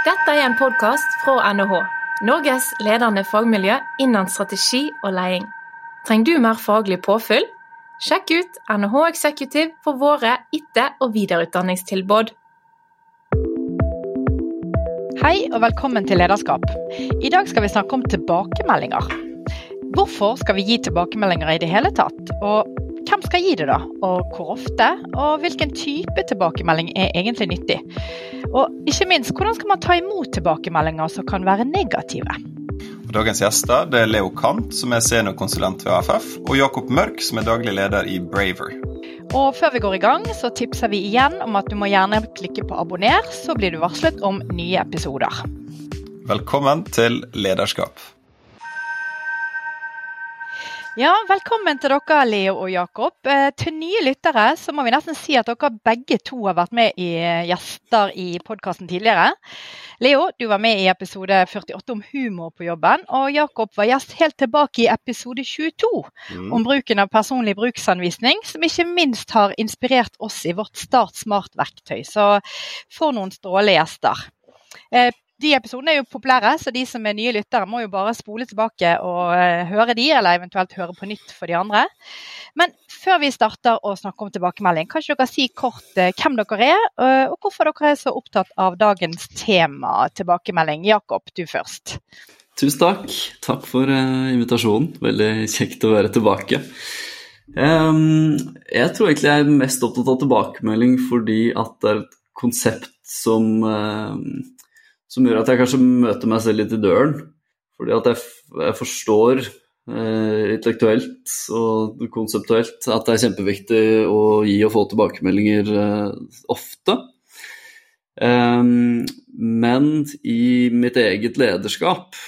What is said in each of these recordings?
Dette er en podkast fra NHH, Norges ledende fagmiljø innen strategi og leding. Trenger du mer faglig påfyll? Sjekk ut NHH Executive for våre etter- og videreutdanningstilbud. Hei og velkommen til Lederskap. I dag skal vi snakke om tilbakemeldinger. Hvorfor skal vi gi tilbakemeldinger i det hele tatt? Og hvem skal gi det, da? Og hvor ofte? Og hvilken type tilbakemelding er egentlig nyttig? Og ikke minst, hvordan skal man ta imot tilbakemeldinger som kan være negative? Dagens gjester det er Leo Kant, som er seniorkonsulent ved AFF, og Jakob Mørk, som er daglig leder i Braver. Og før vi går i gang, så tipser vi igjen om at du må gjerne klikke på abonner, så blir du varslet om nye episoder. Velkommen til Lederskap. Ja, velkommen til dere, Leo og Jakob. Eh, til nye lyttere så må vi nesten si at dere begge to har vært med i eh, gjester i podkasten tidligere. Leo, du var med i episode 48 om humor på jobben, og Jakob var gjest helt tilbake i episode 22 mm. om bruken av personlig bruksanvisning, som ikke minst har inspirert oss i vårt Start Smart-verktøy. Så for noen strålende gjester. De episodene er jo populære, så de som er nye lyttere må jo bare spole tilbake og eh, høre de, eller eventuelt høre på nytt for de andre. Men før vi starter å snakke om tilbakemelding, kan ikke dere si kort eh, hvem dere er, eh, og hvorfor dere er så opptatt av dagens tema tilbakemelding? Jakob, du først. Tusen takk. Takk for invitasjonen. Veldig kjekt å være tilbake. Jeg tror egentlig jeg er mest opptatt av tilbakemelding fordi at det er et konsept som som gjør at jeg kanskje møter meg selv litt i døren. Fordi at jeg, jeg forstår eh, intellektuelt og konseptuelt at det er kjempeviktig å gi og få tilbakemeldinger eh, ofte. Um, men i mitt eget lederskap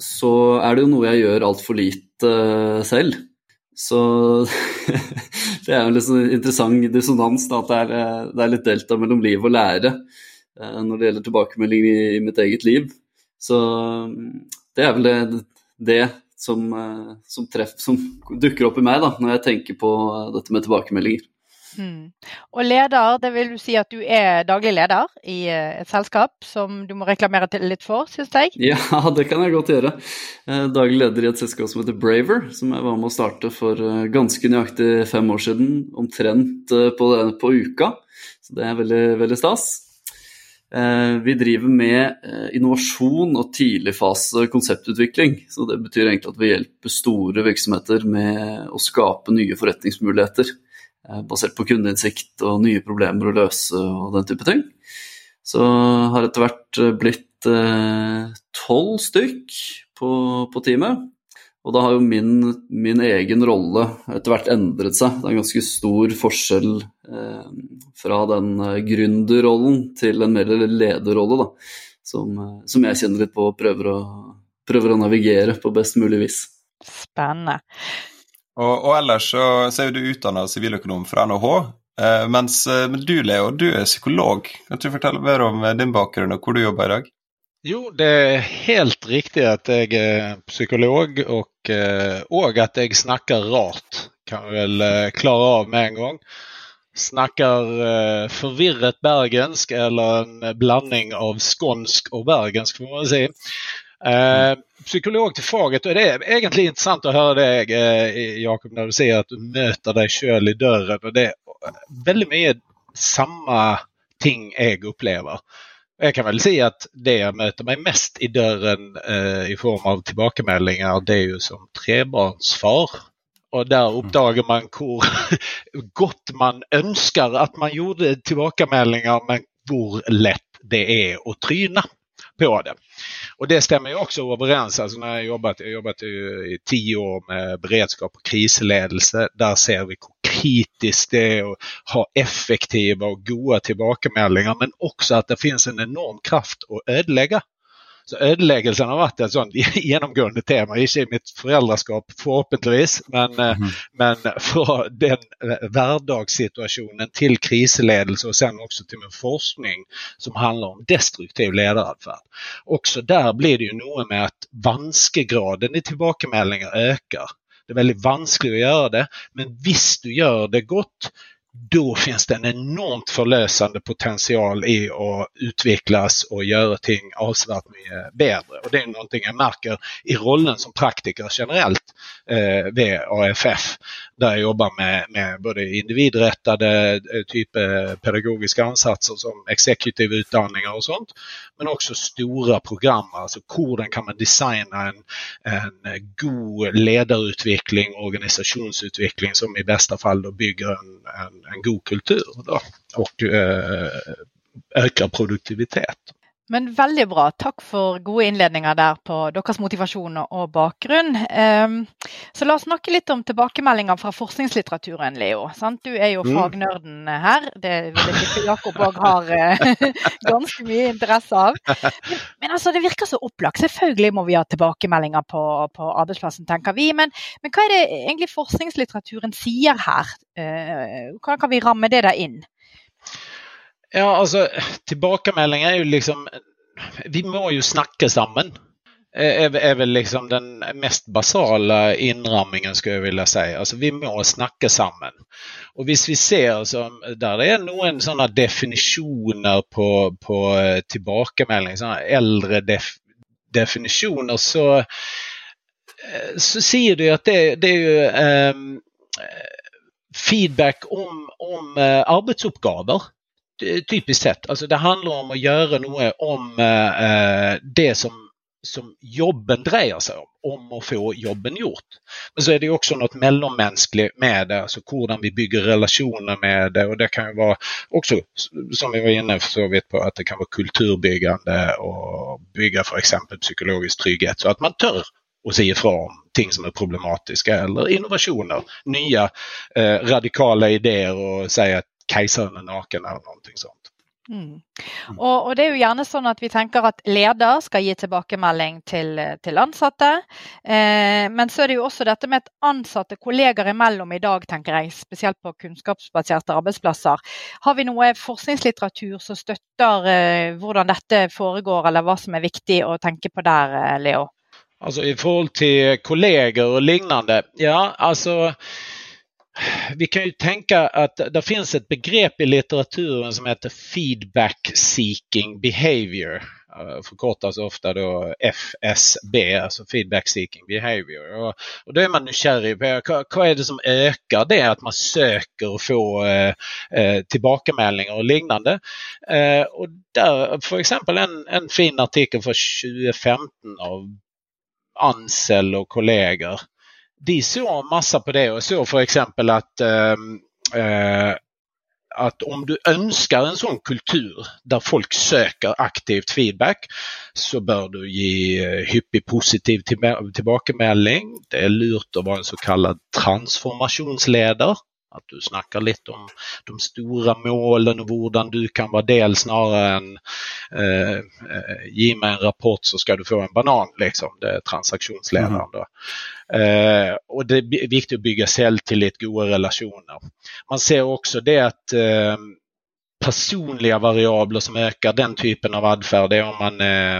så er det jo noe jeg gjør altfor lite uh, selv. Så det er jo en litt sånn interessant dissonans da, at det er, eh, det er litt delta mellom liv og lære. Eh, når det gjelder tilbakemelding i, i, mitt eget liv. Så mm, det er vel det, det som, eh, som, treff, som, dukker opp i meg da, når jeg tenker på eh, dette med tilbakemeldinger. Hmm. Og leder, det vil du si at du er daglig leder i et selskap som du må reklamere litt for, syns jeg? Ja, det kan jeg godt gjøre. Daglig leder i et selskap som heter Braver, som jeg var med å starte for ganske nøyaktig fem år siden. Omtrent på, på uka. Så det er veldig, veldig stas. Eh, vi driver med innovation innovasjon og tidligfase konseptutvikling. Så det betyr egentlig at vi hjelper store virksomheter med å skape nye forretningsmuligheter. baserat basert på kundeinnsikt og nye problemer å løse og den type ting. Så har etter hvert blitt tolv stykk på, på teamet. Og da har jo min, min egen rolle etter hvert endret seg. Det er en ganske stor forskjell eh, fra den eh, gründerrollen til en mer lederrolle, da. Som, eh, som, jeg kjenner litt på og prøver å, prøver å navigere på best mulig vis. Spennende. Og, og ellers så, så er du utdanna siviløkonom fra NHH. Eh, mens men du Leo, du er psykolog. Kan du fortelle mer om din bakgrunn og hvor du jobber i dag? Jo, det är helt riktigt att jag är psykolog och, eh, och att jag snackar rart. Kan vi väl eh, klara av med en gång. Snackar eh, förvirrat bergensk eller en blandning av skånsk och bergensk får man säga. psykolog till faget och det är egentligen intressant att höra dig Jakob när du säger att du möter dig själv i dörren och det är väldigt mycket samma ting jag upplever. Jag kan väl säga att det jag möter mig mest i dörren eh, i form av tillbakemeldingar det är ju som trebarnsfar. Och där mm. uppdagar man hur gott man önskar att man gjorde tillbakemeldingar men hur lätt det är att tryna på det. Och det stämmer ju också överens. Alltså när jag jobbat, jag jobbat i tio år med beredskap och krisledelse. Där ser vi kritiskt det är att ha effektiva och goda tillbakamälningar, men också att det finns en enorm kraft att ödelägga. Så ödeläggelsen har varit ett sånt genomgående tema, i mitt föräldraskap förhoppningsvis, men, mm. men från den eh, vardagssituationen till krisledelse och sen också till min forskning som handlar om destruktiv ledaradfärd. Också där blir det ju nog med att vanskegraden i tillbakemeldingar ökar. Det är väldigt vanskligt att göra det, men visst du gör det gott, då finns det en enormt förlösande potential i att utvecklas och göra ting avsevärt mycket bättre. Och det är någonting jag märker i rollen som praktiker generellt eh, vid AFF. Där jag jobbar med, med både individrättade eh, typ eh, pedagogiska ansatser som exekutiva utdanningar och sånt. Men också stora program, alltså koden kan man designa en, en god ledarutveckling, organisationsutveckling som i bästa fall då bygger en, en en god kultur då, och eh, ökar produktivitet. Men veldig bra. Takk for gode innledninger der på deres motivasjon og bakgrunn. Ehm, så la oss snakke litt om tilbakemeldinger fra forskningslitteraturen, Leo. Du er jo mm. fagnerden her. Det vil jeg tippe Jakob òg har eh, ganske mye interesse av. Men, men, altså, det virker så opplagt. Selvfølgelig må vi ha tilbakemeldinger på, på arbeidsplassen, tenker vi. Men, men, hva er det egentlig forskningslitteraturen sier her? Eh, hvordan kan vi ramme det der inn? Ja, alltså tilbakemelding är ju liksom Vi må ju snacka samman. Är, är väl liksom den mest basala inramningen skulle jag vilja säga. Alltså vi må snacka samman. Och visst vi ser så, där det är noen sådana definitioner på, på eh, sådana äldre def, definitioner så, eh, så ser du att det, det är ju ehm, eh, feedback om, om eh, arbetsuppgifter. Eh, typiskt sett. Alltså det handlar om att göra något om eh, eh det som, som jobben drejer sig om, om att få jobben gjort. Men så är det också något mellanmänskligt med det, alltså hur vi bygger relationer med det. Och det kan ju vara också, som vi var inne så vet på, att det kan vara kulturbyggande och bygga för exempel psykologisk trygghet. Så att man tör och säga ifrån ting som är problematiska eller innovationer, nya eh, radikala idéer och säga att kejsaren er naken eller noe sånt. Mm. Og, og, det er jo gjerne sånn at Vi tenker at leder skal gi tilbakemelding til, til ansatte. Eh, men så er det jo også dette med at ansatte kolleger imellom i dag, tenker jeg, spesielt på kunnskapsbaserte arbeidsplasser. Har vi noe forskningslitteratur som støtter eh, hvordan dette foregår, eller hva som er viktig å tenke på der, eh, Leo? Altså I forhold til kolleger og lignende, ja altså vi kan ju tänka att det finns ett begrepp i litteraturen som heter feedback seeking behavior. Eh, förkortas ofta då FSB, alltså feedback seeking behavior. Och, och då är man nyfiken på vad är det som ökar det att man söker och får eh, eh tillbakamälningar och liknande. Eh, och där, för exempel en, en fin artikel från 2015 av Ansel och kollegor de såg massa på det och såg för exempel att ehm, eh, att om du önskar en sån kultur där folk söker aktivt feedback så bör du ge eh, hyppig positiv tillbakamälning. Det är lurt att vara en så kallad transformationsledare. Att du snackar lite om de stora målen och hur du kan vara del snarare än eh, eh, ge mig en rapport så ska du få en banan. Liksom. Det är transaktionsledaren. Mm. Eh, och det är viktigt att bygga säljtillit, goda relationer. Man ser också det att eh, personliga variabler som ökar den typen av adfärd är om man är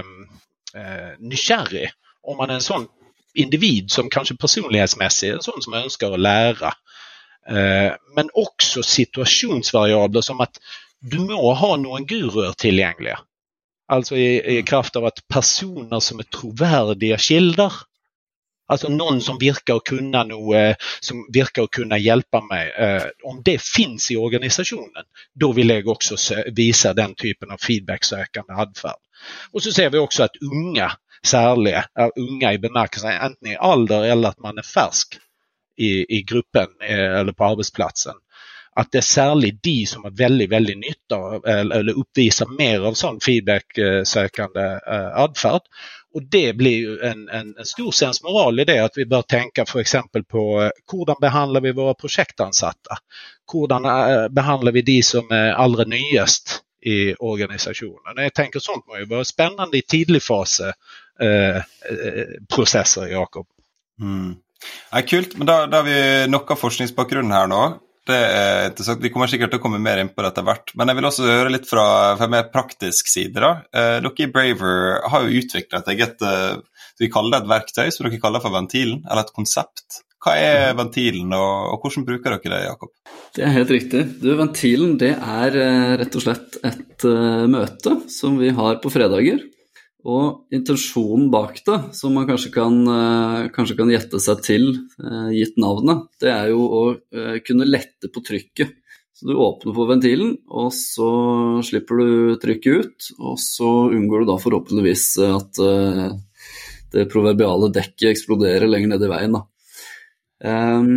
eh, nykärrig. Om man är en sån individ som kanske personlighetsmässigt är en sån som önskar att lära. Eh, men också situationsvariabler som att du må ha någon guru tillgängliga. Alltså i, i kraft av att personer som är trovärdiga skildrar Alltså någon som verkar kunna nog, eh, som verkar kunna hjälpa mig. Eh, om det finns i organisationen, då vill jag också visa den typen av feedbacksökande adfärd. Och så ser vi också att unga, särliga, unga i bemärkelsen antingen i ålder eller att man är färsk i, i gruppen eh, eller på arbetsplatsen. Att det är särskilt de som har väldigt, väldigt nytta av eller uppvisar mer av sån feedbacksökande eh, adfärd. Och det blir ju en, en, en stor sensmoral i det att vi bör tänka för exempel på eh, hur behandlar vi våra projektansatta? Hur eh, behandlar vi de som är allra nyast i organisationen? Jag tänker sånt må ju vara spännande i tidig fas eh, processer, Jakob. Mm. Ja, kult, men da, da har vi nok av forskningsbakgrunn her nå. Det er interessant. Vi kommer sikkert til å komme mer inn på det etter hvert. Men jeg vil også høre litt fra, fra mer praktisk side. da. Eh, dere i Braver har jo utvikla et eget eh, vi kaller det et verktøy som dere kaller for ventilen, eller et konsept. Hva er ventilen, og, og hvordan bruker dere det, Jakob? Det er helt riktig. Du, ventilen det er eh, rett og slett et uh, møte som vi har på fredager. Og intensjonen bak det, som man kanskje kan, uh, kanskje kan gjette seg til eh, gitt navnet, det er jo å eh, kunne lette på trykket. Så du åpner på ventilen, og så slipper du trykket ut. Og så unngår du da forhåpentligvis at det proverbiale dekket eksploderer lenger ner i veien. Um,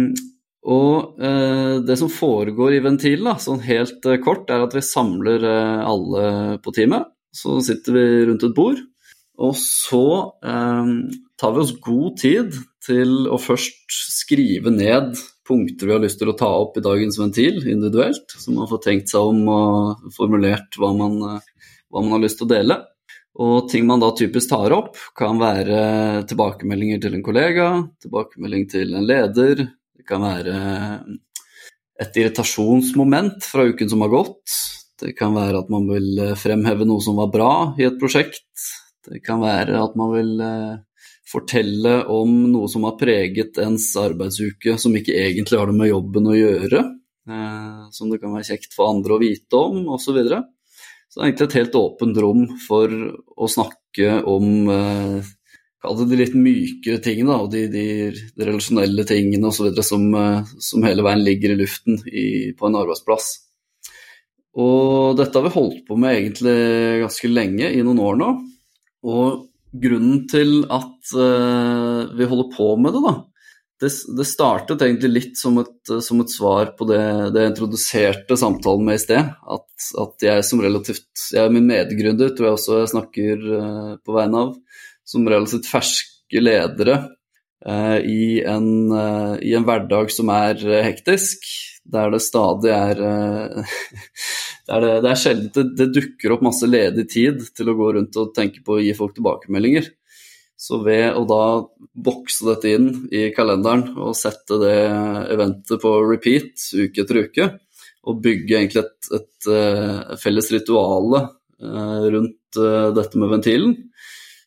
og uh, det som foregår i ventilen, da, sånn helt uh, kort, er at vi samler uh, alle på teamet. Så sitter vi rundt et bord, og så eh, tar vi oss god tid til å først skrive ned punkter vi har lyst til å ta opp i dagens ventil individuelt. Så man får tenkt seg om og formulert hva man, hva man har lyst til å dele. Og ting man da typisk tar opp, kan være tilbakemeldinger til en kollega, tilbakemelding til en leder, det kan være et irritasjonsmoment fra uken som har gått. Det kan være at man vil fremheve noe som var bra i et prosjekt. Det kan være at man vil eh, fortelle om noe som har preget ens arbeidsuke som ikke egentlig har det med jobben å gjøre, eh, som det kan være kjekt for andre å vite om, osv. Så det er egentlig et helt åpent rom for å snakke om eh, Kall det de litt mjukare tingene og de, de, de relasjonelle tingene osv. Som, eh, som hele veien ligger i luften i, på en arbeidsplass. Og dette har vi holdt på med egentlig ganske lenge, i noen år nå. Og grunnen til at uh, vi holder på med det, da, det, det, startet egentlig litt som et, eh, som et svar på det, det, jeg introduserte samtalen med i sted. At, at, jeg som relativt Jeg er min medgründer, tror jeg også jeg snakker uh, på vegne av. Som relativt ferske ledere uh, i, en, uh, i, en, hverdag som er hektisk. Der det stadig er eh, der det, det, er sjelden det, det dukker opp masse ledig tid til å gå rundt og tenke på å gi folk tilbakemeldinger. Så ved å da bokse dette inn i kalenderen og sette det eventet på repeat uke etter uke, og bygge egentlig et, et, et eh, felles rituale eh, rundt eh, dette med ventilen,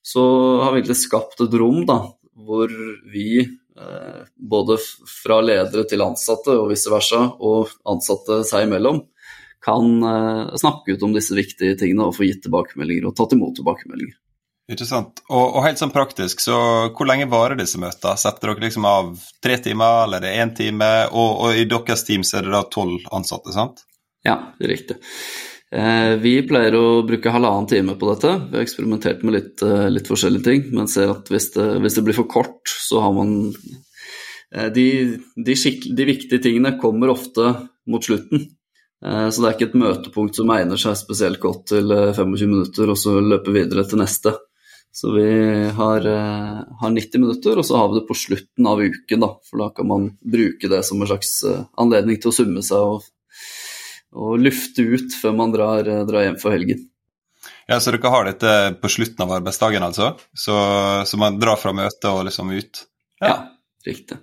så har vi egentlig skapt et rom da, hvor vi både fra ledere til ansatte og vice versa, og ansatte seg imellom, kan snakke ut om disse viktige tingene og få gitt tilbakemeldinger og tatt imot tilbakemeldinger. Ikke sant. Og, og, helt sånn praktisk, så hvor lenge varer disse møtene? Setter dere liksom av tre timer, eller er det én time? Og, og, i deres team så er det da tolv ansatte, sant? Ja, det er riktig. Eh, vi pleier å bruke halvannen time på dette. Vi har eksperimentert med litt, eh, litt forskjellige ting, men ser at hvis det, hvis det, blir for kort, så har man eh, de, de, de, viktige tingene kommer ofte mot slutten. Eh, så det er ikke et møtepunkt som egner seg spesielt godt til eh, 25 minuter minutter, og så løpe videre til neste. Så vi har, eh, har, 90 minutter, og så har vi det på slutten av uken. Da, for da kan man bruke det som en slags eh, anledning til å summe seg og, og lufte ut før man drar, uh, drar, hjem for helgen. Ja, Så dere har dette på slutten av arbeidsdagen, altså? Så, så man drar fra møtet og liksom ut? Ja, ja riktig.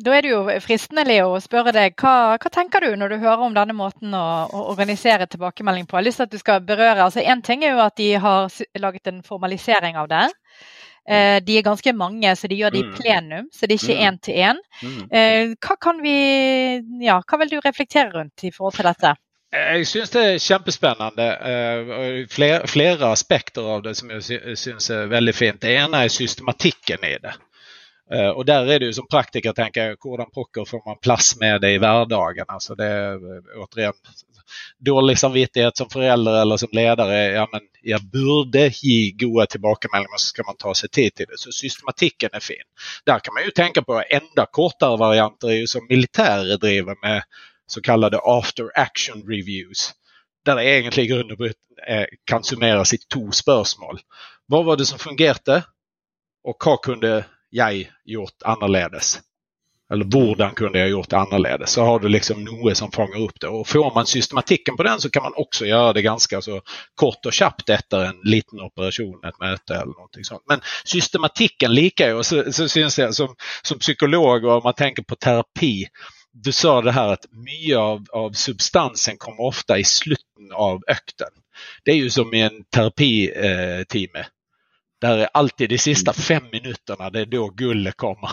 Da er det jo fristende Leo, å spørre deg, hva, hva, tenker du når du hører om denne måten å, å organisere tilbakemelding på? Jeg har lyst til at du skal berøre, altså Én ting er jo at de har laget en formalisering av det. Eh, de er ganske mange, så de gjør det i mm. plenum, så det er ikke én mm. til én. Mm. Hva kan vi, ja, hva vil du reflektere rundt i forhold til dette? Jeg syns det er kjempespennende. Eh, flere, flere aspekter av det som jeg syns er veldig fint. Det ene er systematikken i det. Eh, och där är det ju som praktiker tänker jag, hvordan pokker får man plats med det i vardagen. Alltså det är eh, återigen dålig samvittighet som förälder eller som ledare. Ja, men jag borde ge goda tillbakamälningar så ska man ta sig tid till det. Så systematiken är fin. Där kan man ju tänka på enda kortare varianter är ju som militärer driver med så kallade after action reviews. Där det egentligen i grunn og kan summeras i två spörsmål. Vad var det som fungerade? Och vad kunde jag gjort annorledes. Eller hvordan kunde jag gjort annorledes? Så har du liksom noe som fångar upp det. Och Får man systematiken på den, så kan man också göra det ganska så kort och kjapt efter en liten operation, ett möte eller någonting sånt. Men systematiken likar ju. så, så syns det som, som psykolog om man tänker på terapi du sa det här att mycket av, av substansen kommer ofta i slutet av ökten. Det är ju som i en terapitimme. Eh, där är alltid de sista fem minuterna, det är då gullet kommer.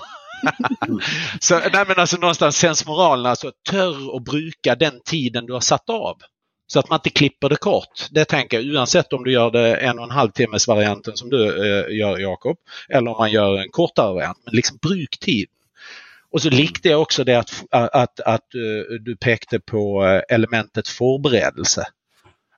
så, nej, men alltså någonstans sensmoralen, alltså tör att bruka den tiden du har satt av. Så att man inte klipper det kort. Det tänker jag oavsett om du gör det en och en halv timmes varianten som du eh, gör Jakob eller om man gör en kortare variant. Men liksom bruk tid. Och så likte jag också det att, att, att, att eh, du pekade på eh, elementet förberedelse.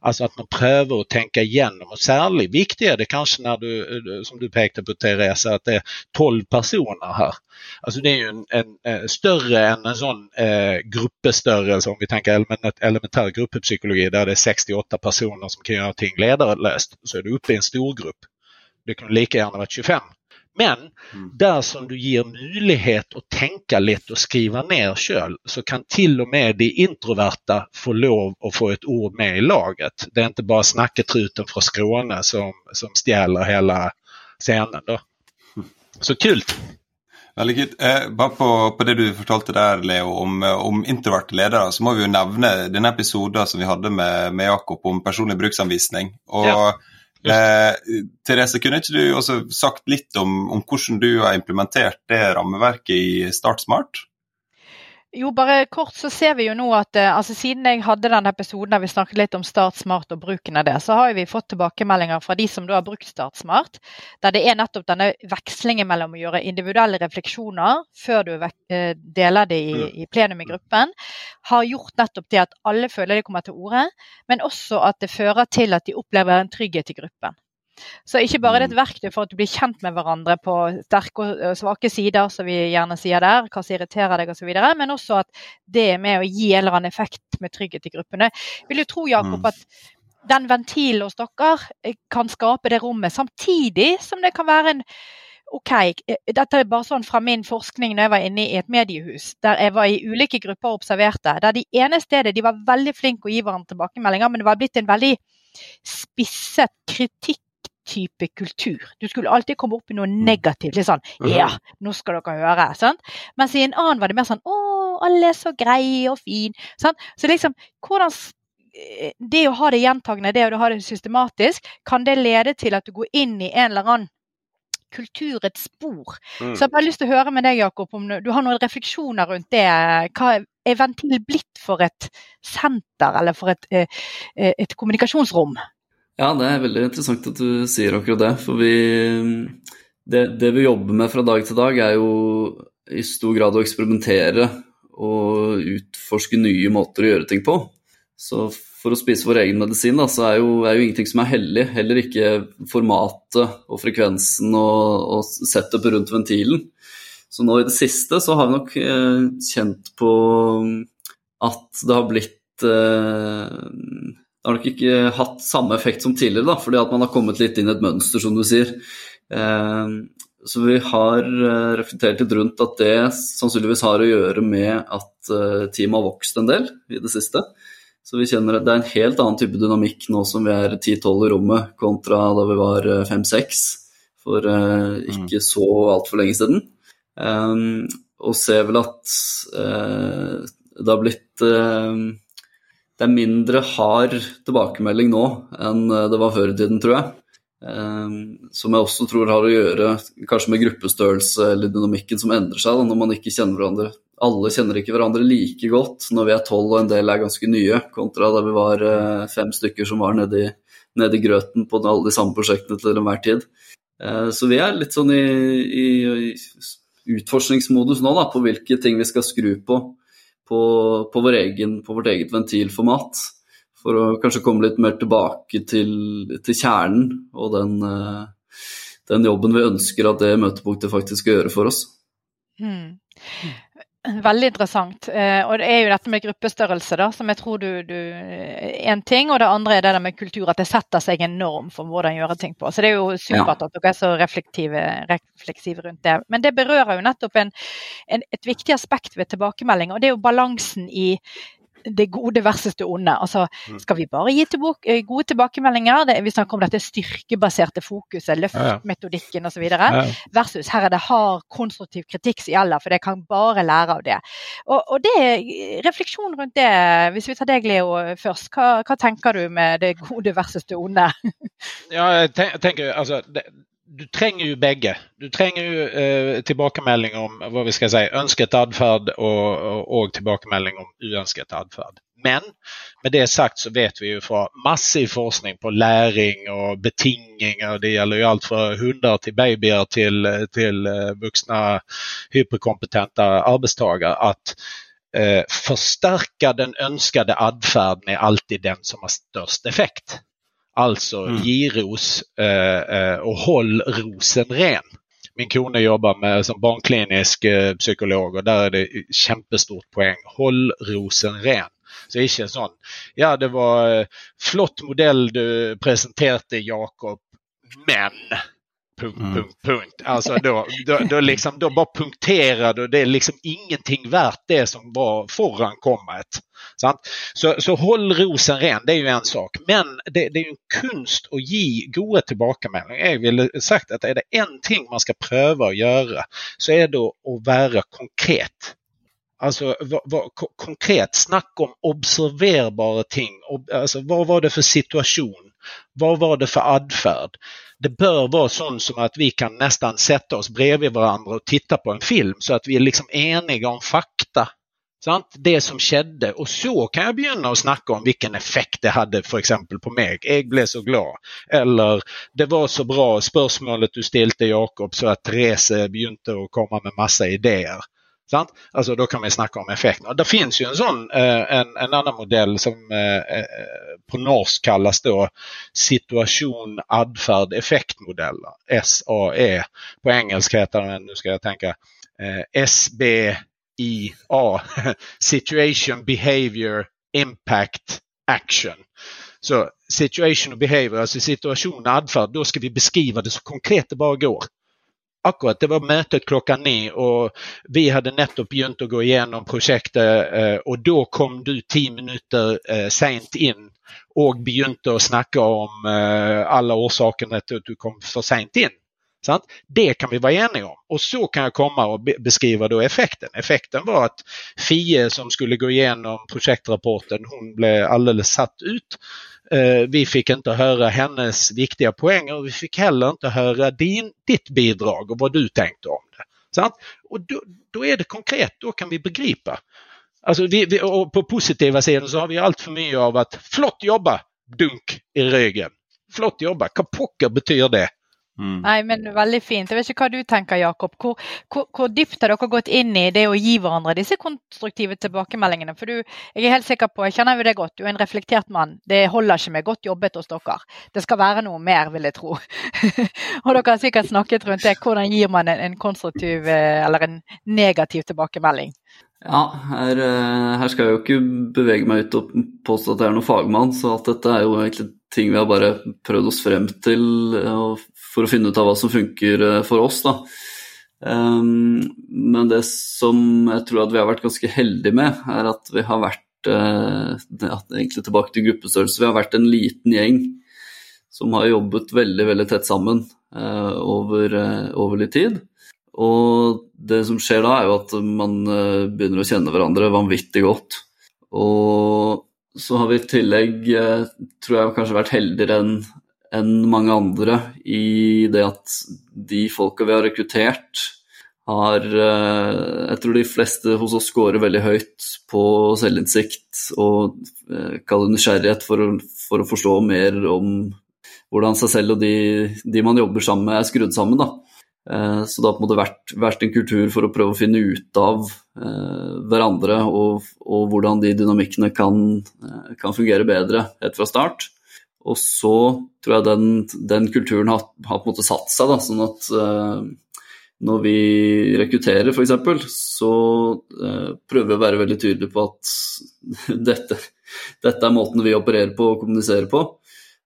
Alltså att man prövar att tänka igenom och särskilt viktigt är det kanske när du, som du pekade på Therese, att det är 12 personer här. Alltså det är ju en, en, en större än en sån eh, gruppestörelse alltså om vi tänker element, elementär grupppsykologi där det är 68 personer som kan göra ting ledarlöst. Så är du uppe i en stor grupp. Det kan lika gärna vara 25. Men mm. där som du ger möjlighet att tänka lätt och skriva ner själv så kan till och med de introverta få lov att få ett ord med i laget. Det är inte bara snacketruten från Skåne som, som stjäler hela scenen. Då. Så kul! Veldig kult. Eh, bare på, på, det du fortalte der, Leo, om, om introverte ledere, så må vi jo nevne denne episoden som vi hadde med, med Jakob om personlig bruksanvisning. Og ja. Eh, Therese, kunne ikke du også sagt litt om, om, hvordan du har implementert det rammeverket i Startsmart? Jo, bare kort så ser vi jo nå at eh, altså siden jeg hadde den episoden der vi snakket litt om Start Smart og bruken av det, så har vi fått tilbakemeldinger fra de som da har brukt Start Smart, der det er nettopp denne vekslingen mellom å gjøre individuelle refleksjoner før du eh, deler det i, mm. i plenum i gruppen, har gjort nettopp det at alle føler de kommer til orde, men også at det fører til at de opplever en trygghet i gruppen. Så ikke bare er det et mm. verktøy for at du blir kjent med hverandre på sterke og svake sider, som vi gjerne sier der, hva som irriterer deg osv., men også at det er med å gi en eller annen effekt med trygghet i gruppene. Vil du tro, Jakob, mm. at den ventilen hos dere eh, kan skape det rommet, samtidig som det kan være en OK, eh, dette er bare sånn fra min forskning når jeg var inne i et mediehus, der jeg var i ulike grupper og observerte. Der de ene stedet de var veldig flinke å gi hverandre tilbakemeldinger, men det var blitt en veldig spisset kritikk type kultur. Du skulle alltid komme opp i noe mm. negativt. litt sånn. Ja, nå skal dere høre. sant? Mens i en annen var det mer sånn Å, alle er så greie og fine. Sant? Så liksom, hvordan eh, det å ha det gjentagende, det å ha det systematisk, kan det lede til at du går inn i en eller annen kulturets spor. Mm. Så jeg har lyst til å høre med deg, Jakob, om du har noen refleksjoner rundt det. Hva er Ventil blitt for et senter, eller for et, eh, eh, et kommunikasjonsrom? Ja, det er veldig interessant at du sier akkurat det. For vi det, det, vi jobber med fra dag til dag, er jo i stor grad å eksperimentere og utforske nye måter å gjøre ting på. Så for å spise vår egen medisin, da, så er jo, er jo ingenting som er hellig. Heller ikke formatet og frekvensen og, og setupet rundt ventilen. Så nå i det siste så har vi nok eh, kjent på at det har blitt eh, det har nok ikke hatt samme effekt som tidligere, da, fordi at man har kommet litt inn i et mønster, som du sier. Eh, så vi har eh, reflektert litt rundt at det sannsynligvis har å gjøre med at eh, teamet har vokst en del i det siste. Så vi kjenner at det er en helt annen type dynamikk nå som vi er 10-12 i rommet, kontra da vi var 5-6 for ikke mm. så altfor lenge siden. Og ser vel at det har blitt det er mindre hard tilbakemelding nå enn det var før i tiden, tror jeg. Ehm, som jeg også tror har å gjøre kanskje med gruppestørrelse eller dynamikken som endrer seg da, når man ikke kjenner hverandre. Alle kjenner ikke hverandre like godt når vi er tolv og en del er ganske nye, kontra da vi var eh, fem stykker som var nedi, i, grøten på alle de samme prosjektene til enhver tid. Eh, så vi er litt sånn i, i, i utforskningsmodus nå da, på hvilke ting vi skal skru på på, på, vår egen, på, vårt eget ventilformat. For å kanskje komme litt mer tilbake til, til kjernen og den, eh, den, jobben vi ønsker at det møtepunktet faktisk skal gjøre for oss. Mm. Veldig interessant. Eh, og det er jo dette med gruppestørrelse, da, som jeg tror du, du En ting, og det andre er det der med kultur, at det setter seg en norm for hvordan gjøre ting på. Så det er jo supert ja. at dere er så reflektive, refleksive rundt det. Men det berører jo nettopp en, en, et viktig aspekt ved tilbakemelding, og det er jo balansen i det gode versus det onde. Altså, mm. skal vi bare gi tilbake, eh, gode tilbakemeldinger? Det, vi snakker om dette styrkebaserte fokuset, løftmetodikken osv. Versus her er det hard, konstruktiv kritikk som gjelder, for jeg kan bare lære av det. Og, og det, Refleksjon rundt det, hvis vi tar deg Leo først. Hva, hva tenker du med det gode versus det onde? ja, jeg tenker altså, det, du tränger ju bägge. Du tränger ju eh, tillbakamälning om vad vi ska säga, önskat adfärd och, och, och tillbakamälning om oönskat adfärd. Men med det sagt så vet vi ju från massiv forskning på läring och betingningar. det gäller ju allt från hundar till babyer till, till eh, vuxna hyperkompetenta arbetstagare att eh, förstärka den önskade atferden är alltid den som har störst effekt. Altså Mm. gi ros eh, eh, og hold rosen ren. Min kone jobber med, som barnklinisk eh, psykolog, og der er det kjempestort poeng. Hold rosen ren. Så ikke sånn Ja, det var eh, flott modell du presenterte, Jakob, men Punkt, Mm. punkt, punkt. Altså, da, da, da, liksom, da bare punkterer du. Det er liksom ingenting verdt det som var foran kommet. Sant? Så, så hold rosen ren, det er jo en sak. Men det, det er jo en kunst å gi gode tilbakemeldinger. Jeg ville sagt at er det én ting man skal prøve å gjøre, så er det å være konkret. Altså hva, hva, ko- konkret. Snakk om observerbare ting. Ob, altså, hva var det for situasjon? Hva var det for atferd? Det bör vara sånt som att vi kan nästan sätta oss bredvid varandra och titta på en film, så att vi är liksom eniga om fakta. Sant? Det som skedde och så kan jag begynna att snacka om vilken effekt det hade för exempel på meg. Jag blev så glad. Eller det var så bra spörsmålet du ställde Jakob, så att Therese begynte att komma med massa idéer. Sant? Alltså då kan vi snacka om effekten. Det finns ju en sån, eh, en, en annan modell som eh, eh, på norsk kallas då situation adfärd effektmodeller. SAE. På engelska heter den, nu ska jag tänka, eh, SBIA. Situation, behavior, impact, action. Så situation och behavior, alltså situation och adfärd, då ska vi beskriva det så konkret det bara går. Akkurat, det var mötet klockan nio och vi hade nettopp begynt att gå igenom projektet eh, och då kom du tio minuter eh, sent in och begynte att snacka om eh, alla orsakerna till att du kom för sent in. Sant? Det kan vi vara eniga om. Och så kan jag komma och beskriva då effekten. Effekten var att Fie som skulle gå igenom projektrapporten, hon blev alldeles satt ut. Eh, vi fick inte höra hennes viktiga poänger och vi fick heller inte höra din, ditt bidrag och vad du tänkte om det. Sant? Och då, då är det konkret, då kan vi begripa. Alltså vi, vi, och på positiva sidan så har vi allt för mycket av att flott jobba, dunk i ryggen. Flott jobba, kapocka betyder det? Mm. Nei, men veldig fint. Jeg vet ikke hva du tenker, Jakob. Hvor, hvor, hvor dypt har dere gått inn i det å gi hverandre disse konstruktive tilbakemeldingene? For du, jeg er helt sikker på, jeg kjenner jo deg godt, du er en reflektert mann. Det holder ikke med godt jobbet hos dere. Det skal være noe mer, vil jeg tro. og dere har sikkert snakket rundt det. Hvordan gir man en, en konstruktiv eh, eller en negativ tilbakemelding? Ja, her, eh, her skal jeg jo ikke bevege meg ut og påstå at jeg er noen fagmann, så at dette er jo egentlig ting vi har bare prøvd oss frem til eh, og for å finne ut av hva som funker eh, för for oss. Da. Um, ehm, men det som jeg tror at vi har vært ganske heldige med, er at vi har vært uh, eh, det- at egentlig tilbake til gruppestørrelse. Vi har vært en liten gjeng som har jobbet veldig veldig tett sammen uh, eh, over, uh, over litt tid. Og det som skjer da, er jo at man eh, begynner å kjenne hverandre vanvittig godt. Og så har vi i tillegg, tror jeg, kanskje vært heldigere enn enn mange andre i det at de folka vi har rekruttert, har jag Jeg tror de fleste hos oss scorer veldig høyt på selvinnsikt og kallar kaller nysgjerrighet for å, for å forstå mer om hvordan seg selv og de, de man jobber sammen med, er skrudd sammen. da. Eh, så det har på en måte vært, vært en kultur for å prøve å finne ut av eh, hverandre og, og hvordan de dynamikkene kan, kan fungere bedre helt fra start. Og så tror jeg den, den kulturen har, har på en måte satt seg, da, sånn at eh, når vi rekrutterer f.eks., så eh, prøver vi å være veldig tydelige på at dette, dette er måten vi opererer på og kommuniserer på.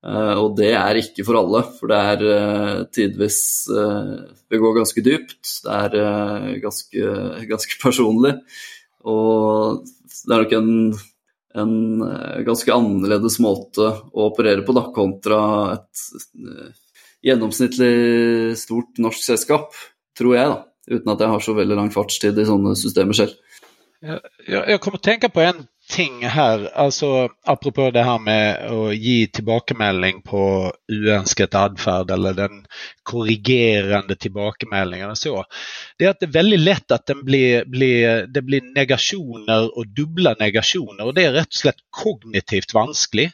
Eh, og det er ikke for alle, for det er eh, tidvis eh, Det går ganske dypt. Det er eh, ganske, ganske personlig. Og det er nok en, en eh, ganska ganske annerledes måte å operere på da, kontra et genomsnittligt gjennomsnittlig stort norsk selskap, tror jeg, da. Uten at jeg har så veldig lang fartstid i sånne systemer selv. Jag, jag kommer att tänka på en ting här, alltså apropå det här med att ge tillbakamälning på oönskat adfärd eller den korrigerande tillbakamälningen. och så. Det är att det är väldigt lätt att den blir, blir, det blir negationer och dubbla negationer och det är rätt och slett kognitivt vanskligt.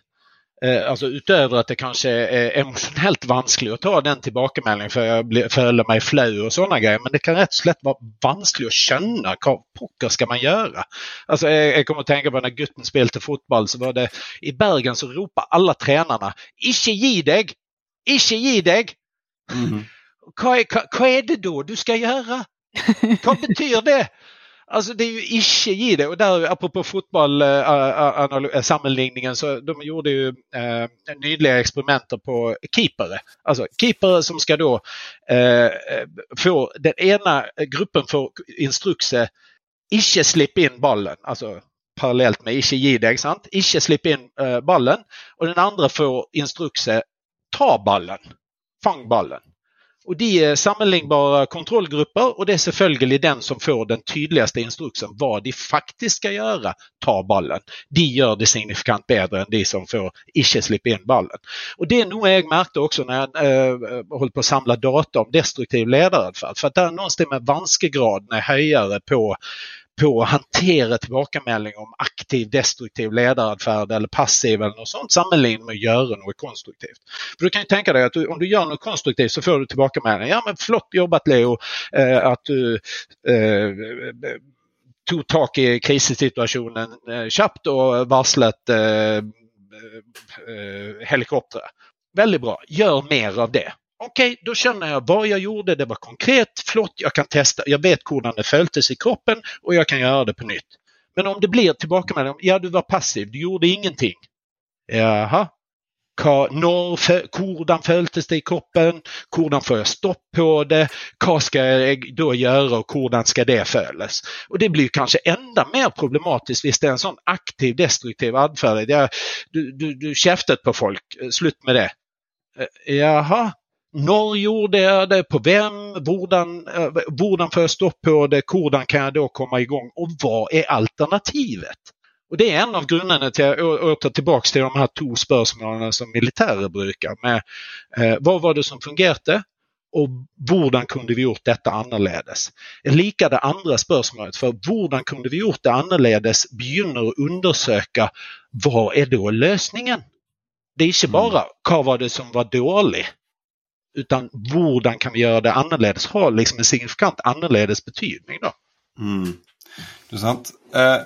Eh, alltså utöver att det kanske är emotionellt vanskligt att ta den tillbakemeldingen för jag följer mig flow och sådana grejer. Men det kan rätt slätt vara vanskligt att känna vad poker ska man göra. Alltså jag, jag kommer att tänka på när Gutten spelade fotboll så var det i Bergen så ropade alla tränarna Icke ge dig! Icke ge dig! Mm. Vad, är, vad är det då du ska göra? Vad betyder det? Alltså det är ju icke i det och där apropå fotboll äh, sammanligningen så de gjorde ju eh, äh, nyliga experimenter på keepare. Alltså keepare som ska då äh, få den ena gruppen får instrukse icke släppa in bollen, alltså parallellt med icke ge dig, sant? Icke släppa in äh, bollen och den andra får instrukse ta ballen, fang ballen. Och de är sammenlignbara kontrollgrupper och det är selvfølgelig den som får den tydligaste instruksen vad de faktiskt ska göra, ta ballen. De gör det signifikant bättre än de som får inte släppa in ballen. Och det är nog jag märkte också när jag äh, höll på att samla data om destruktiv ledaradfärd. För att det är någonstans med vanskegraden är högre på på att hantera tillbakemelding om aktiv destruktiv ledaradfärd eller passiv eller något sånt sammanlignat med att göra något konstruktivt. För du kan ju tänka dig att du, om du gör något konstruktivt så får du tillbakemelding. Ja men flott jobbat Leo eh, att du eh, tog tag i krissituationen eh, snabbt och varslat eh, eh, helikoptrar. Väldigt bra, gör mer av det. Okej, okay, då känner jag vad jag gjorde, det var konkret, flott, jag kan testa, jag vet hur det följdes i kroppen och jag kan göra det på nytt. Men om det blir tillbaka med ja du var passiv, du gjorde ingenting. Jaha, Hur följdes det i kroppen? Hur får jag stopp på det? Vad ska jag då göra och hur ska det följas? Och det blir kanske ända mer problematiskt Visst det är en sån aktiv destruktiv adfärd. Du, du, du käftet på folk, slut med det. Eh, jaha, när gjorde jag det? På vem? Hvordan, hvordan får jag stopp på det? Hvordan kan jag då komma igång? Och vad är alternativet? Och det är en av grunderna till att åter tillbaks till de här två spörsmålen som militärer brukar. Med, eh, vad var det som fungerade? Och hvordan kunde vi gjort detta annorledes? Lika det andra spörsmålet, för hvordan kunde vi gjort det annorledes begynner att undersöka vad är då lösningen? Det är inte mm. bara vad var det som var dåligt utan hur kan vi göra det annorledes har liksom en signifikant annorledes betydning. Då. Mm. Det sant. Eh,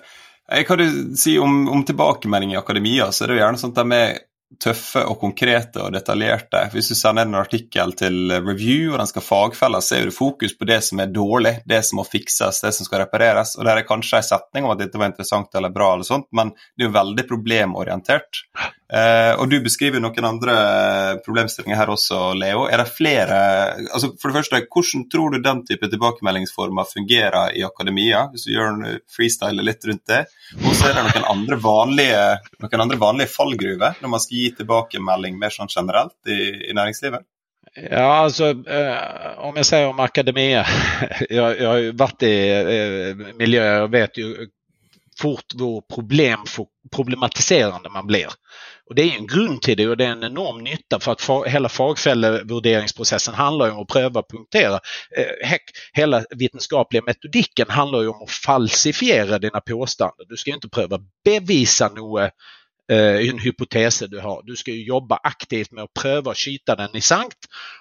jeg kan du si om, om tilbakemelding i akademia, så er det jo gjerne sånt der med tøffe og konkrete og detaljerte. Hvis du sender en artikkel til review, og den skal fagfelles, så er det fokus på det som er dårlig, det som må fikses, det som skal repareres. Og det er kanskje en setning om at dette var interessant eller bra, eller sånt, men det er jo veldig problemorientert. Eh, og du beskriver noen andre problemstillinger her også, Leo. Er det flere altså For det første, hvordan tror du den type tilbakemeldingsformer fungerer i akademia, hvis du gjør en freestyle litt rundt det? Og så er det noen andre vanlige, noen andre vanlige fallgruver når man skal gi tilbakemelding mer som generellt i, i näringslivet? Ja, alltså eh, om jag säger om akademia. jag, jag har ju varit i eh, miljöer och vet ju fort hur problem, problematiserande man blir. Och det är en grund till det och det är en enorm nytta för att fa, hela fagfällevurderingsprocessen handlar om att pröva och punktera. Eh, heck, hela vetenskapliga metodiken handlar ju om att falsifiera dina påståenden. Du ska inte pröva bevisa något Eh, en hypotes du har. Du ska ju jobba aktivt med att pröva att kita den i sankt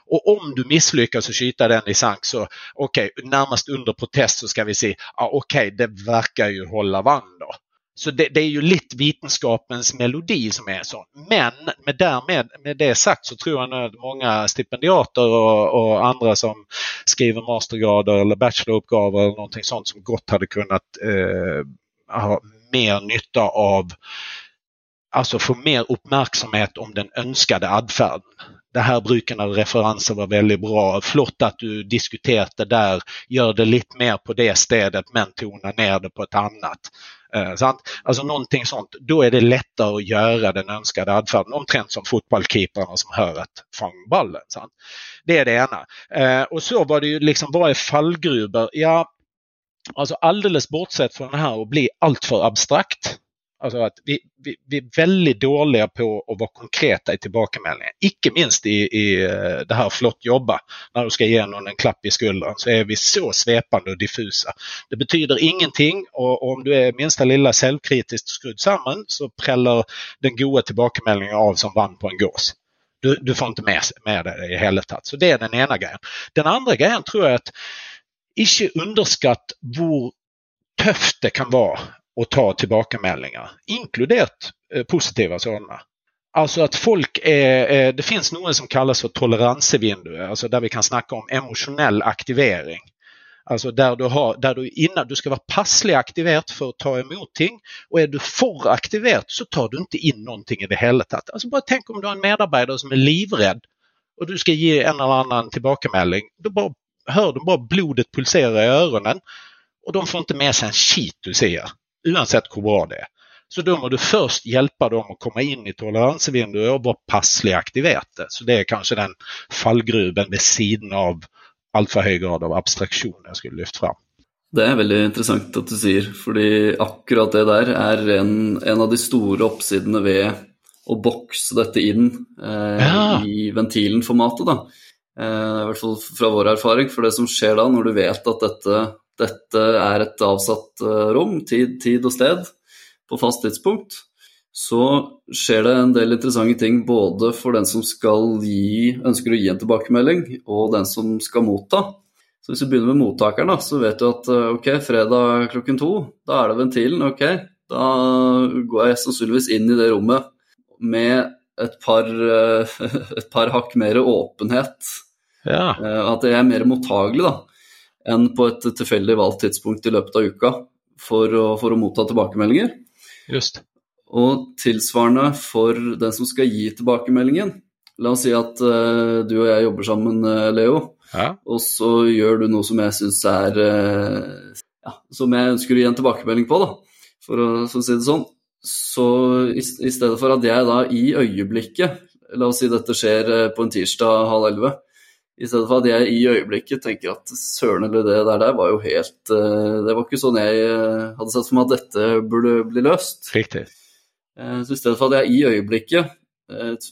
och om du misslyckas att kita den i sankt så okej, okay, närmast under protest så ska vi se, ah, okej, okay, det verkar ju hålla vann då. Så det, det, är ju lite vetenskapens melodi som är så. Men med, därmed, med det sagt så tror jag att många stipendiater och, och andra som skriver mastergrader eller bacheloruppgaver eller någonting sånt som gott hade kunnat eh, ha mer nytta av alltså få mer uppmärksamhet om den önskade adfärden. Det här brukar när referenser var väldigt bra. Flott att du diskuterat det där. Gör det lite mer på det stället men tona ner det på ett annat. Eh, sant? Alltså någonting sånt. Då är det lättare att göra den önskade adfärden. Omtrent som fotbollkeeparna som hör att fång bollen. Sant? Det är det ena. Eh, och så var det ju liksom, vad är fallgruvor? Ja, alltså alldeles bortsett från det här att bli alltför abstrakt Alltså att vi, vi, vi, är väldigt dåliga på att vara konkreta i tillbakamälningar. Icke minst i, i eh, det här flott jobba. När du ska ge någon en klapp i skuldran så är vi så svepande och diffusa. Det betyder ingenting och, och om du är minsta lilla självkritiskt skrudd samman så prällar den goda tillbakamälningen av som vann på en gås. Du, du får inte med, med det i hela. Så det är den ena grejen. Den andra grejen tror jag att icke underskatt hur tufft det kan vara och ta tillbakameldingar, inkluderat eh, positiva sådana. Alltså att folk är, eh, det finns något som kallas för toleransvindu, alltså där vi kan snacka om emotionell aktivering. Alltså där du, har, där du innan du ska vara passlig aktiverat för att ta emot ting och är du för aktiverat så tar du inte in någonting i det hela taget. Alltså bara tänk om du har en medarbetare som är livrädd och du ska ge en eller annan tillbakamelding. Då bara, hör du bara blodet pulsera i öronen och de får inte med sig en skit du säger oavsett hur bra det är. Så då måste du först hjälpa dem att komma in i toleransvinduet och vara passlig aktiverat det. Så det är kanske den fallgruben vid sidan av allt för hög grad av abstraktion jag skulle lyfta fram. Det är väldigt intressant att du säger, för akkurat det där är en, en av de stora uppsidorna vid att boxa detta in eh, ja. i ventilen-formatet. Eh, I alla fall från vår erfarenhet, för det som sker då när du vet att detta dette er et avsatt eh, rom, tid, tid og sted, på fast tidspunkt, så skjer det en del interessante ting både for den som skal gi, ønsker å gi en tilbakemelding, og den som skal motta. Så hvis vi begynner med mottakeren, da, så vet du at eh, ok, fredag klokken to, da er det ventilen. Ok, da går jeg sannsynligvis inn i det rommet med et par, eh, et par hakk mer åpenhet. Ja. At jeg er mer mottagelig, da enn på et tilfeldig valgt tidspunkt i løpet av uka for å, for å motta tilbakemeldinger. Just. Og tilsvarende for den som skal gi tilbakemeldingen. La oss si at uh, du og jeg jobber sammen, uh, Leo, ja. og så gjør du noe som jeg syns er uh, ja, Som jeg ønsker å gi en tilbakemelding på, da, for å, for å si det sånn. Så i, i, stedet for at jeg da i øyeblikket La oss si dette skjer på en tirsdag halv elleve i stedet for at jeg i øyeblikket tenker at søren eller det der, der var jo helt uh, Det var ikke sånn jeg uh, hadde sett for meg at dette burde bli løst. Riktig. Uh, så i stedet for at jeg i øyeblikket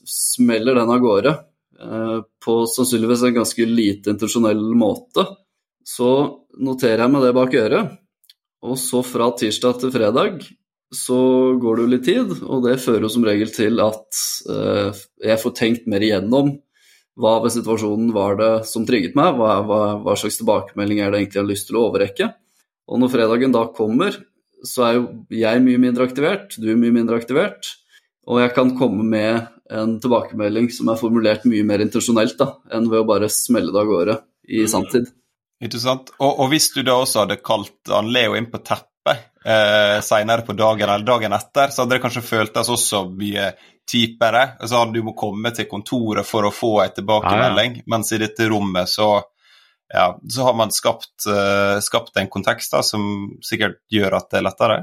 smeller den av gårde på sannsynligvis en ganske lite intensjonell måte, så noterer jeg meg det bak øret. Og så fra tirsdag til fredag så går det jo litt tid, og det fører som regel til at jeg får tenkt mer igjennom hva ved situasjonen var det som trigget meg? Hva, hva, hva, slags tilbakemelding er det egentlig jeg har lyst til å overrekke? Og når fredagen da kommer, så er jo jeg mye mindre aktivert, du er mye mindre aktivert. Og jeg kan komme med en tilbakemelding som er formulert mye mer intensjonelt da, enn ved å bare smelle det av gårde i mm. sanntid. Interessant. Og, og, hvis du da også hadde kalt han Leo inn på teppet eh, senere på dagen eller dagen etter, så hadde det kanskje føltes også mye typere. Altså, du må komme til kontoret for å få en tilbakemelding, ah, ja. mens i dette rommet så, ja, så har man skapt, uh, skapt en kontekst da, som sikkert gjør at det er lettere.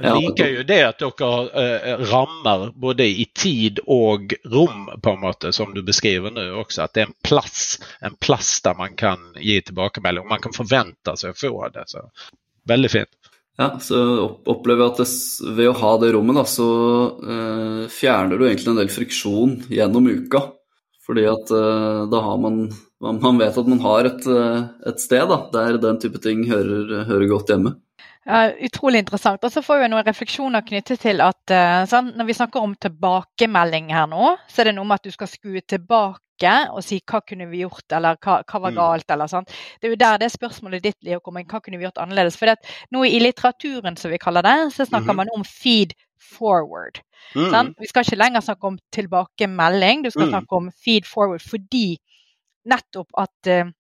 Jag liker ju det att dere äh, rammer både i tid och rom på en måte som du beskriver nu också. Att det är en plats, en plats där man kan ge tillbaka Man kan förvänta sig att få det. Så, väldigt fint. Ja, så opplever jeg at det, ved å ha det rommet, da, så eh, fjerner du egentlig en del friksjon gjennom uka. Fordi at eh, da har man Man vet at man har et, eh, et sted da, der den type ting hører, hører godt hjemme. Ja, utrolig interessant. Og så får vi noen refleksjoner knyttet til at eh, uh, sånn, når vi snakker om tilbakemelding her nå, så er det noe med at du skal skue tilbake og si hva kunne vi gjort, eller hva, hva var mm. galt, eller sånn. Det er jo der det spørsmålet ditt Leo, kommer inn. Hva kunne vi gjort annerledes? For det, nå i litteraturen, som vi kaller det, så snakker mm. man om feed forward. Mm. Sånn? Vi skal ikke lenger snakke om tilbakemelding, du skal mm. snakke om feed forward fordi nettopp at uh,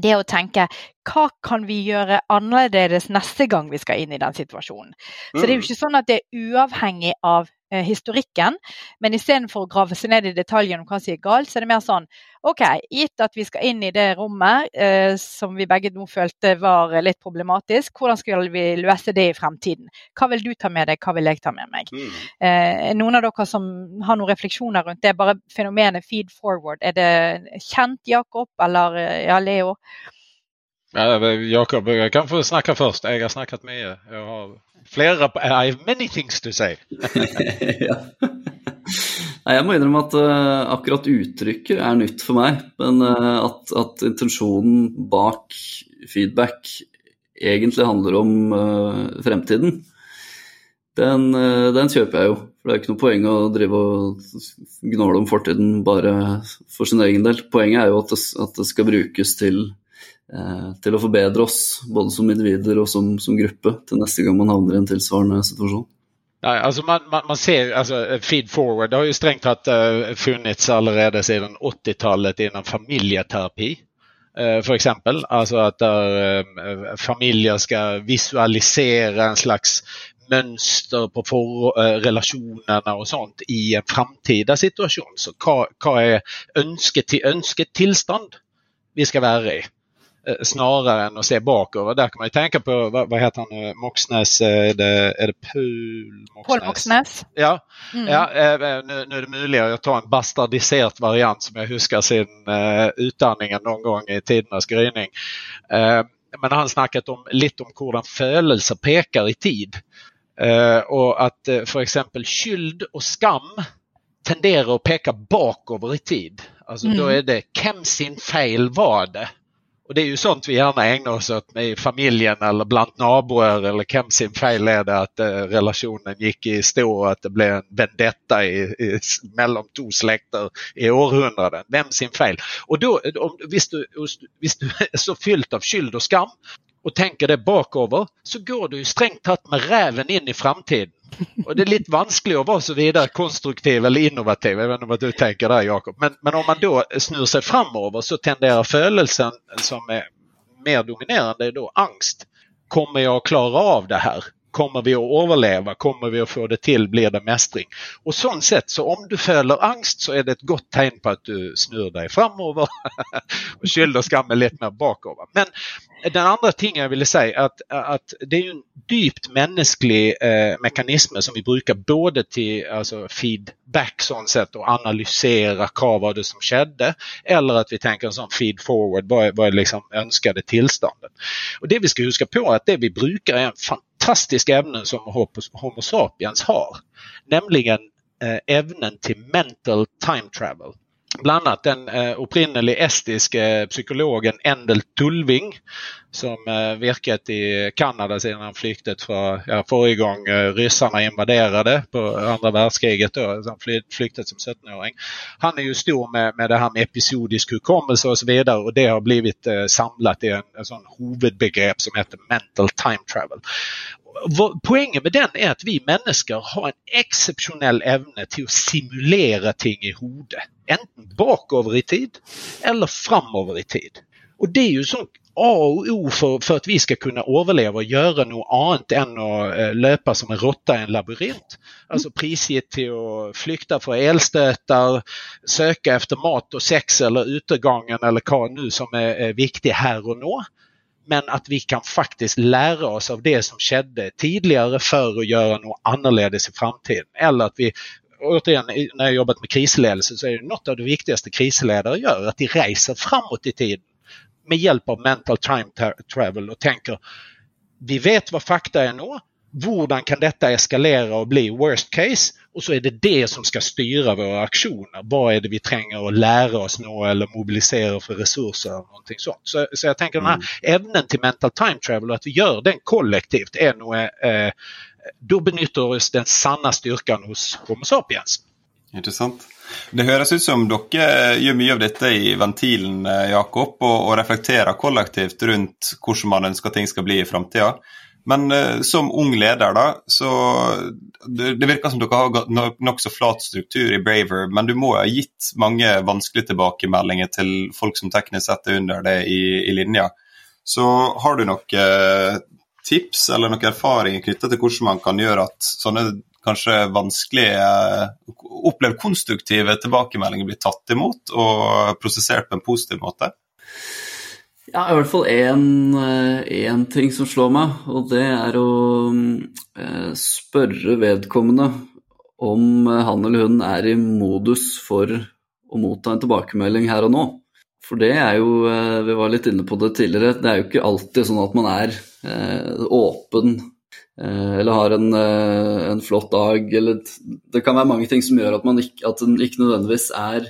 det å tenke hva kan vi gjøre annerledes neste gang vi skal inn i den situasjonen. Så det er jo mm. ikke sånn at det er uavhengig av eh, historikken, men istedenfor å grave seg ned i detaljene om hva som er galt, så er det mer sånn OK, gitt at vi skal inn i det rommet eh, som vi begge nå følte var litt problematisk, hvordan skal vi løse det i fremtiden? Hva vil du ta med deg, hva vil jeg ta med meg? Mm. Eh, noen av dere som har noen refleksjoner rundt det, bare fenomenet feed forward, er det kjent, Jakob, eller eh, ja, Leo? Jakob, jag kan få snacka först. Jag har snackat med er. Jag har Flera, I have many things to say. ja. Nei, jeg må innrømme at uh, akkurat uttrykket er nytt for meg. Men eh, uh, at, at, intensjonen bak feedback egentlig handler om eh, uh, fremtiden, den, eh, den, kjøper jeg jo. For det er ikke noe poeng å drive og gnåle om fortiden bare for sin egen del. Poenget er jo at det, at det skal brukes til, Eh, til, å forbedre oss, både som individer og som, som gruppe, til neste gang man havner i en tilsvarende situasjon. Nej, alltså man, man, man, ser, alltså feed forward det har ju strängt tatt uh, funnits allerede sedan 80-talet inom familjeterapi. Uh, eh, för exempel, alltså att där, uh, familjer ska visualisera en slags mönster på for, uh, relationerna och sånt i en framtida situation. Så vad är önsket, vi ska vara i? Eh, snarare än att se bakåt. Där kan man ju tänka på, vad, vad heter han nu, Moxnäs, är det, är det Pul Moxnäs? Paul Moxnäs. Ja, mm. ja eh, nu, nu är det möjligt att ta en bastardiserat variant som jag huskar sin uh, utandningen någon gång i tidernas gryning. Uh, men han snackat om, lite om hur födelse pekar i tid. Uh, och att uh, för exempel skyld och skam tenderar att peka bakover i tid. Alltså mm. då är det, vem sin fel var det? Och det är ju sånt vi gärna ägnar oss åt med familjen eller bland naboer eller vem sin fel är det att eh, relationen gick i stå och att det blev en vendetta i, i, mellan två släkter i århundraden. Vem sin fel? Och då, om, visst, du, visst du är så fyllt av skyld och skam och tänker det bakover så går du ju strängt tatt med räven in i framtiden. Och det är lite vanskligt att vara så vidare konstruktiv eller innovativ. Jag vet inte vad du tänker där Jakob. Men, men om man då snur sig framöver så tenderar födelsen som är mer dominerande då angst. Kommer jag klara av det här? Kommer vi att överleva? Kommer vi att få det till? Blir det mästring? Och sånt sätt, så om du följer angst så är det ett gott tecken på att du snur dig framöver och skyller skammen lite mer bakover. Men den andra tingen jag ville säga att, att det är en djupt mänsklig eh, mekanism som vi brukar både till alltså feedback sånt sätt och analysera vad var det som skedde eller att vi tänker en sån feed forward, vad är, vad är liksom önskade tillståndet. Och det vi ska huska på är att det vi brukar är en fantastisk fantastiska ämnen som Homo sapiens har. Nämligen eh, ämnen till mental time travel bland annat den eh, opprinnelig estiske psykologen Endel Tulving som eh, virket i Kanada sedan flyktet från, ja, förra gång eh, ryssarna invaderade på andra världskriget då, han flyktet som 17-åring. Han är ju stor med, med det här med episodisk hukommelse och så vidare och det har blivit eh, samlat i en, en sån huvudbegrepp som heter mental time travel poängen med den är att vi människor har en exceptionell ämne till att simulera ting i huvudet. Enten bakover i tid eller framöver i tid. Och det är ju så A och O för, för att vi ska kunna överleva och göra något annat än att äh, löpa som en råtta i en labyrint. Alltså prisgitt till att flykta från elstötar, söka efter mat och sex eller utegången eller vad nu som är, är viktigt här och nu. Men att vi kan faktiskt lära oss av det som skedde tidigare för att göra något annorledes i framtiden. Eller att vi återigen, när jag jobbat med krisledelse så är det något av det viktigaste krisledare gör, att de reser framåt i tiden med hjälp av mental time travel och tänker vi vet vad fakta är nu. Hur kan detta eskalera och bli worst case? Och så är det det som ska styra våra aktioner. Vad är det vi tränger att lära oss nå eller mobilisera för resurser eller någonting sånt. Så, så jag tänker mm. den här ämnen till mental time travel och att vi gör den kollektivt är nog, eh, då benyttar oss den sanna styrkan hos Homo sapiens. Intressant. Det høres ut som dere eh, gjør mye av dette i ventilen, eh, Jakob, og, og reflekterer kollektivt rundt hvordan man ønsker ting skal bli i framtida. Men eh, som ung leder, da, så det, det, virker som dere har nokså flat struktur i Braver, men du må ha gitt mange vanskelige tilbakemeldinger til folk som teknisk sett er under det i, i linja. Så har du noen eh, tips eller noen erfaringer knytta til hvordan man kan gjøre at sånne kanskje vanskelige, eh, opplevd konstruktive tilbakemeldinger blir tatt imot og prosessert på en positiv måte? Ja, i hvert fall én eh, ting som slår meg, og det er å eh, spørre vedkommende om han eller hun er i modus for å motta en tilbakemelding her og nå. For det er jo, eh, vi var litt inne på det tidligere, det er jo ikke alltid sånn at man er eh, åpen Eh, eller har en, eh, en, flott dag, eller Det kan være mange ting som gjør at, man ikke, at den ikke nødvendigvis er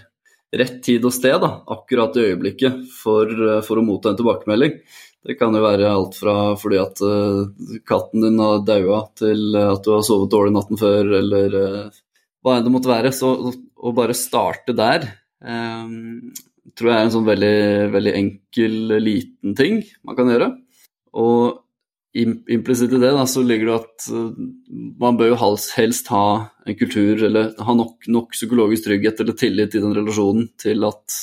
rett tid og sted da, akkurat i øyeblikket for, eh, for å motta en tilbakemelding. Det kan jo være alt fra fordi at uh, katten din har daua, til at du har sovet dårlig natten før, eller uh, hva enn det måtte være. Så å bare starte der um, tror jeg er en sånn veldig, veldig enkel, liten ting man kan gjøre. Og implisitt i det da, så ligger det at eh, man bør jo helst ha en kultur eller ha nok, nok, psykologisk trygghet eller tillit i den relasjonen til at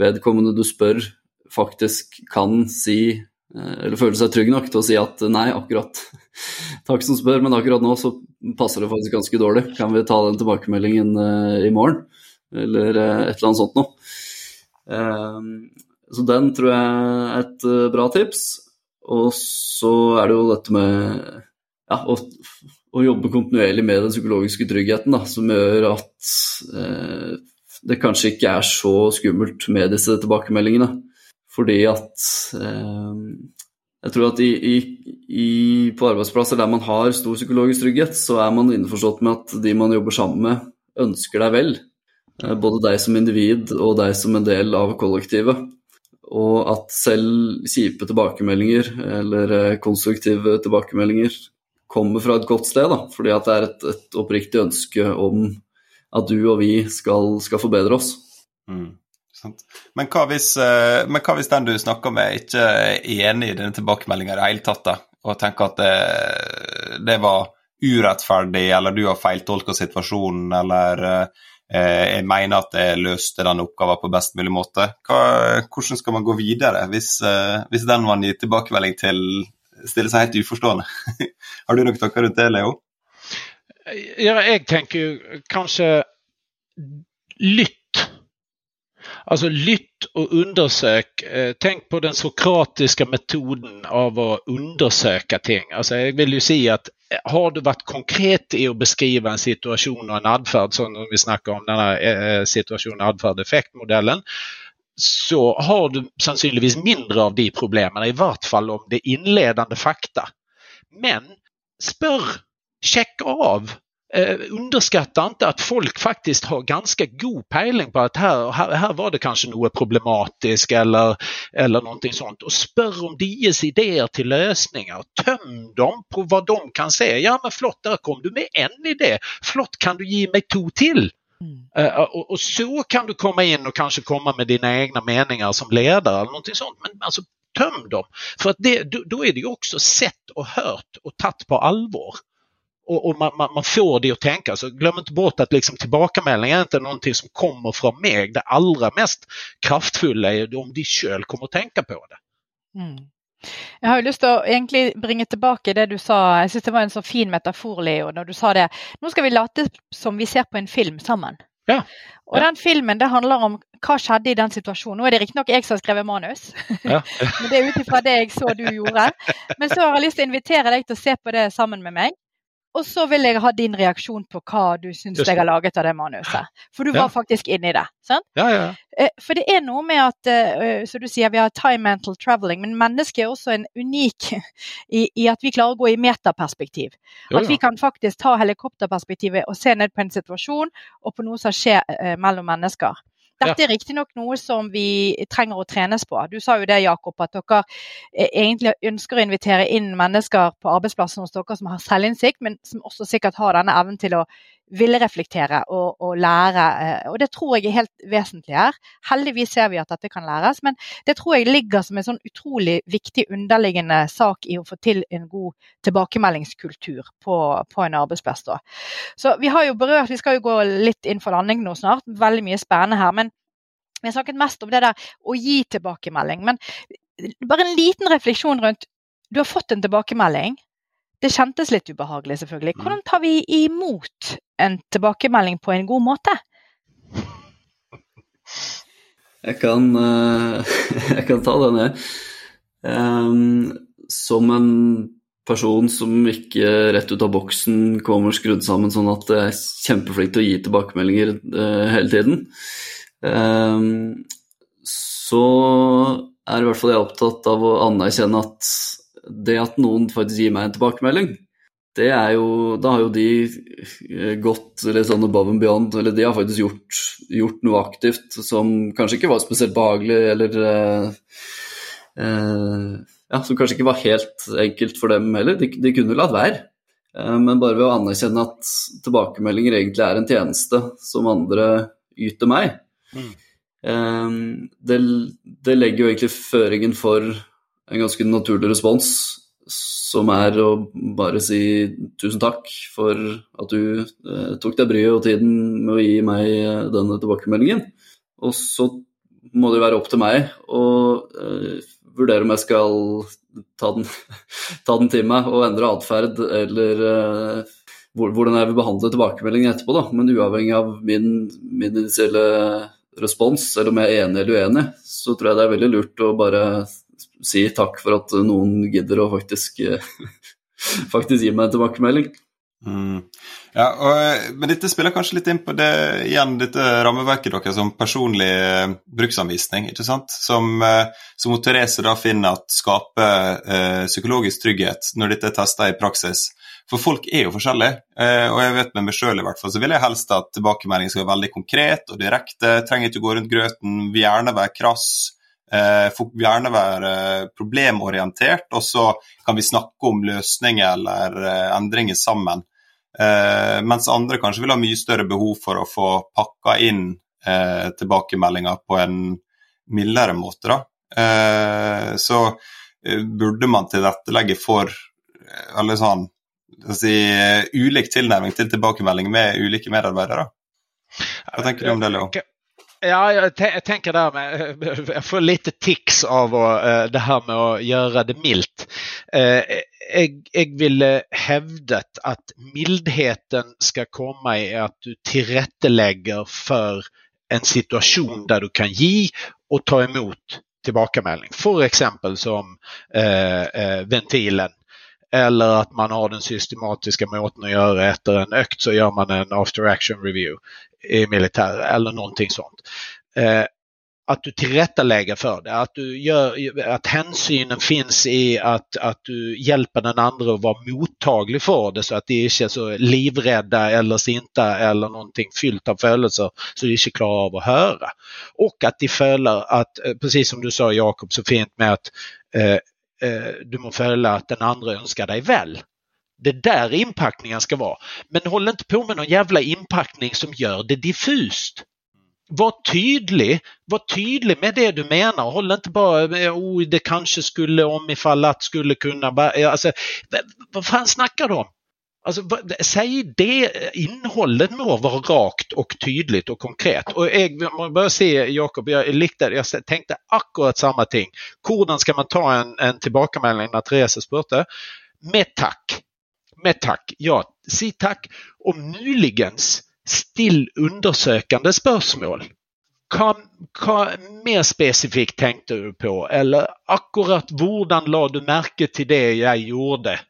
vedkommende du spør, faktisk kan si eh, eller føle seg trygg nok til å si at eh, nei, akkurat Takk som spør, men akkurat nå så passer det faktisk ganske dårlig. Kan vi ta den tilbakemeldingen uh, i morgen? Eller et eller annet sånt noe. Så den tror jeg er et bra tips. Og så er det jo dette med ja, å, å, jobbe kontinuerlig med den psykologiske tryggheten, da, som gjør at eh, det kanskje ikke er så skummelt med disse tilbakemeldingene. Fordi at eh, jeg tror at i, i, i, på arbeidsplasser der man har stor psykologisk trygghet, så er man innforstått med at de man jobber sammen med, ønsker deg vel. Eh, både deg som individ og deg som en del av kollektivet. Og at selv kjipe tilbakemeldinger eller konstruktiva konstruktive tilbakemeldinger kommer fra et godt sted. Da, fordi at det er et, et oppriktig ønske om at du og vi skal, skal forbedre oss. Mm, men, hva hvis, eh, men, hva hvis, den du snakker med, ikke er enig i denne tilbakemeldinga i det hele tatt, da, og tenker at det, det var urettferdig, eller du har feiltolka situasjonen, eller uh, jeg mener at jeg løste den oppgaven på best mulig måte. Hva, hvordan skal man gå videre hvis, hvis eh, den man gir tilbakemelding til, stiller seg helt uforstående? Har du noen tanker rundt det, Leo? Ja, jeg tenker jo kanskje lytt. Alltså lytt och undersök. Eh, tänk på den sokratiska metoden av att undersöka ting. Alltså jag vill ju se att eh, har du varit konkret i att beskriva en situation och en adfärd, som vi snackar om den här eh, situation, adfärd, effektmodellen, så har du sannolikt mindre av de problemen, i vart fall om det inledande fakta. Men spör, checka av eh, underskatta ikke at folk faktisk har ganske god peiling på at her, her, her var det kanskje noe problematisk eller, eller noe sånt. Og spør om deres ideer til løsninger. Tøm dem på hva de kan se. Ja, men flott, der kom du med en idé. Flott, kan du gi meg to til? Mm. Uh, og, og, så kan du komme inn og kanskje komme med dine egne meninger som leder. eller noe sånt, Men altså, tøm dem. Da er det jo også sett og hørt og tatt på alvor och, och man, man, man, får det att tänka. Så glöm inte bort att liksom tillbakamelding är inte någonting som kommer från mig. Det allra mest kraftfulla är om de själv kommer att tänka på det. Mm. Jeg har jo lyst til å egentlig bringe tilbake det du sa. Jeg synes det var en så fin metafor, Leo, når du sa det. Nå skal vi late som vi ser på en film sammen. Ja. Og den filmen det handler om hva skjedde i den situasjonen. Nå er det riktignok jeg som har skrevet manus, ja. men det er ut ifra det jeg så du gjorde. Men så har jeg lyst til å invitere deg til å se på det sammen med meg. Og så vil jeg ha din reaksjon på hva du syns jeg har laget av det manuset. For du var ja. faktisk inni det. sant? Ja, ja. Eh, for det er noe med at eh, så du sier vi har time mental traveling, men mennesket er også en unik i, i at vi klarer å gå i metaperspektiv. Jo, at vi kan faktisk ta helikopterperspektivet og se ned på en situasjon og på noe som skjer eh, mellom mennesker. Dette er riktignok noe som vi trenger å trenes på. Du sa jo det, Jakob, at dere eh, egentlig ønsker å invitere inn mennesker på arbeidsplassen hos dere som har selvinnsikt, men som også sikkert har denne evnen til å ville reflektere og, og, lære. Eh, og det tror jeg er helt vesentlig her. Heldigvis ser vi at dette kan læres, men det tror jeg ligger som en sånn utrolig viktig underliggende sak i å få til en god tilbakemeldingskultur på, på en arbeidsplass. Da. Så vi har jo berørt, vi skal jo gå litt inn for landing nå snart, veldig mye spennende her. men vi har snakket mest om det der å gi tilbakemelding. Men bare en liten refleksjon rundt Du har fått en tilbakemelding. Det kjentes litt ubehagelig, selvfølgelig. Mm. Hvordan tar vi imot en tilbakemelding på en god måte? Jeg kan, eh, jeg kan ta den, jeg. Ehm, som en person som ikke rett ut av boksen kommer skrudd sammen sånn at jeg er kjempeflink til å gi tilbakemeldinger eh, hele tiden, ehm, så er i hvert fall jeg opptatt av å anerkjenne at det at noen faktisk gir meg en tilbakemelding, det er jo Da har jo de eh, gått litt sånn above and beyond, eller de har faktisk gjort, gjort noe aktivt som kanskje ikke var spesielt behagelig, eller eh, eh, ja, som kanskje ikke var helt enkelt for dem heller. De, de kunne latt være. Eh, men bare ved å anerkjenne at tilbakemeldinger egentlig er en tjeneste som andre yter meg, mm. eh, det, det legger jo egentlig føringen for en ganske naturlig respons som er å bare si tusen takk for at du eh, tok deg bryet og tiden med å gi meg den denne tilbakemeldingen. Og så må det være opp til meg å eh, vurdere om jeg skal ta den, ta den til meg og endre atferd, eller eh, hvordan jeg vil behandle tilbakemeldingen etterpå. Da. Men uavhengig av min, min initielle respons, eller om jeg er enig eller uenig, så tror jeg det er veldig lurt å bare si takk for at noen gidder å faktisk, eh, faktisk gi meg en tilbakemelding. Mm. Ja, og, eh, men dette spiller kanskje litt inn på det igjen, dette rammeverket deres som personlig eh, bruksanvisning, ikke sant? Som, eh, som Therese da finner at skaper eh, psykologisk trygghet når dette er testa i praksis. For folk er jo forskjellige, eh, og jeg vet med meg sjøl i hvert fall, så vil jeg helst at tilbakemelding skal være veldig konkret og direkte. Trenger ikke gå rundt grøten, vil gjerne være krass. Eh, gjerne være eh, problemorientert, og så kan vi snakke om løsninger eller eh, endringer sammen. Eh, mens andre kanskje vil ha mye større behov for å få pakka inn eh, tilbakemeldinger på en mildere måte. Da. Eh, så eh, burde man tilrettelegge for eller eh, sånn, si, eh, ulik tilnærming til tilbakemelding med ulike medarbeidere. Hva tenker du om det, Leo? Ja, jag, jag, tänker där med, jag får lite tics av uh, det här med att göra det milt. Eh, uh, jag, jag vill hävda att mildheten ska komma i att du tillrättelägger för en situation där du kan ge och ta emot tillbakamälning. För exempel som uh, ventilen eller att man har den systematiska måten att göra efter en ökt så gör man en after action review i militär eller någonting sånt. Eh, att du tillrättalägger för det, att, du gör, att hänsynen finns i att, att du hjälper den andra att vara mottaglig för det så att de inte är så livrädda eller sinta eller någonting fyllt av födelser så de inte klarar av att höra. Och att de följer att, eh, precis som du sa Jakob så fint med att eh, Eh, du må följa att den andra önskar dig väl. Det där inpackningen ska vara. Men håll inte på med någon jävla inpackning som gör det diffust. Var tydlig, var tydlig med det du menar. Håll inte bara med oh, det kanske skulle om ifall att skulle kunna. Alltså, vad fan snackar du om? Alltså, säg det, innehållet må vara rakt och tydligt och konkret. Och jag börjar se Jakob, jag, jag tänkte akkurat samma ting. Koden ska man ta en, en tillbakamälning när Therese spurte? Med tack med tack. Ja, si tack. Och muligens still undersökande spörsmål. Hva mer specifikt tänkte du på, eller akkurat hvordan la du märke till det jag gjorde?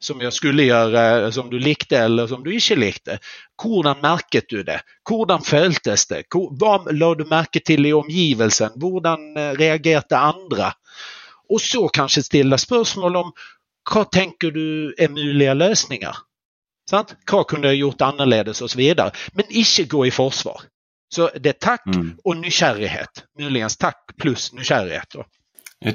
Som jeg skulle gjøre, som du likte eller som du ikke likte. Hvordan merket du det? Hvordan føltes det? Hva la du merke til i omgivelsen? Hvordan eh, reagerte andre? Og så kanskje stille spørsmål om hva tenker du er mulige løsninger? Sant? Hva kunne jeg gjort annerledes osv. Men ikke gå i forsvar. Så det er takk mm. og nysgjerrighet. Muligens takk pluss nysgjerrighet. Ikke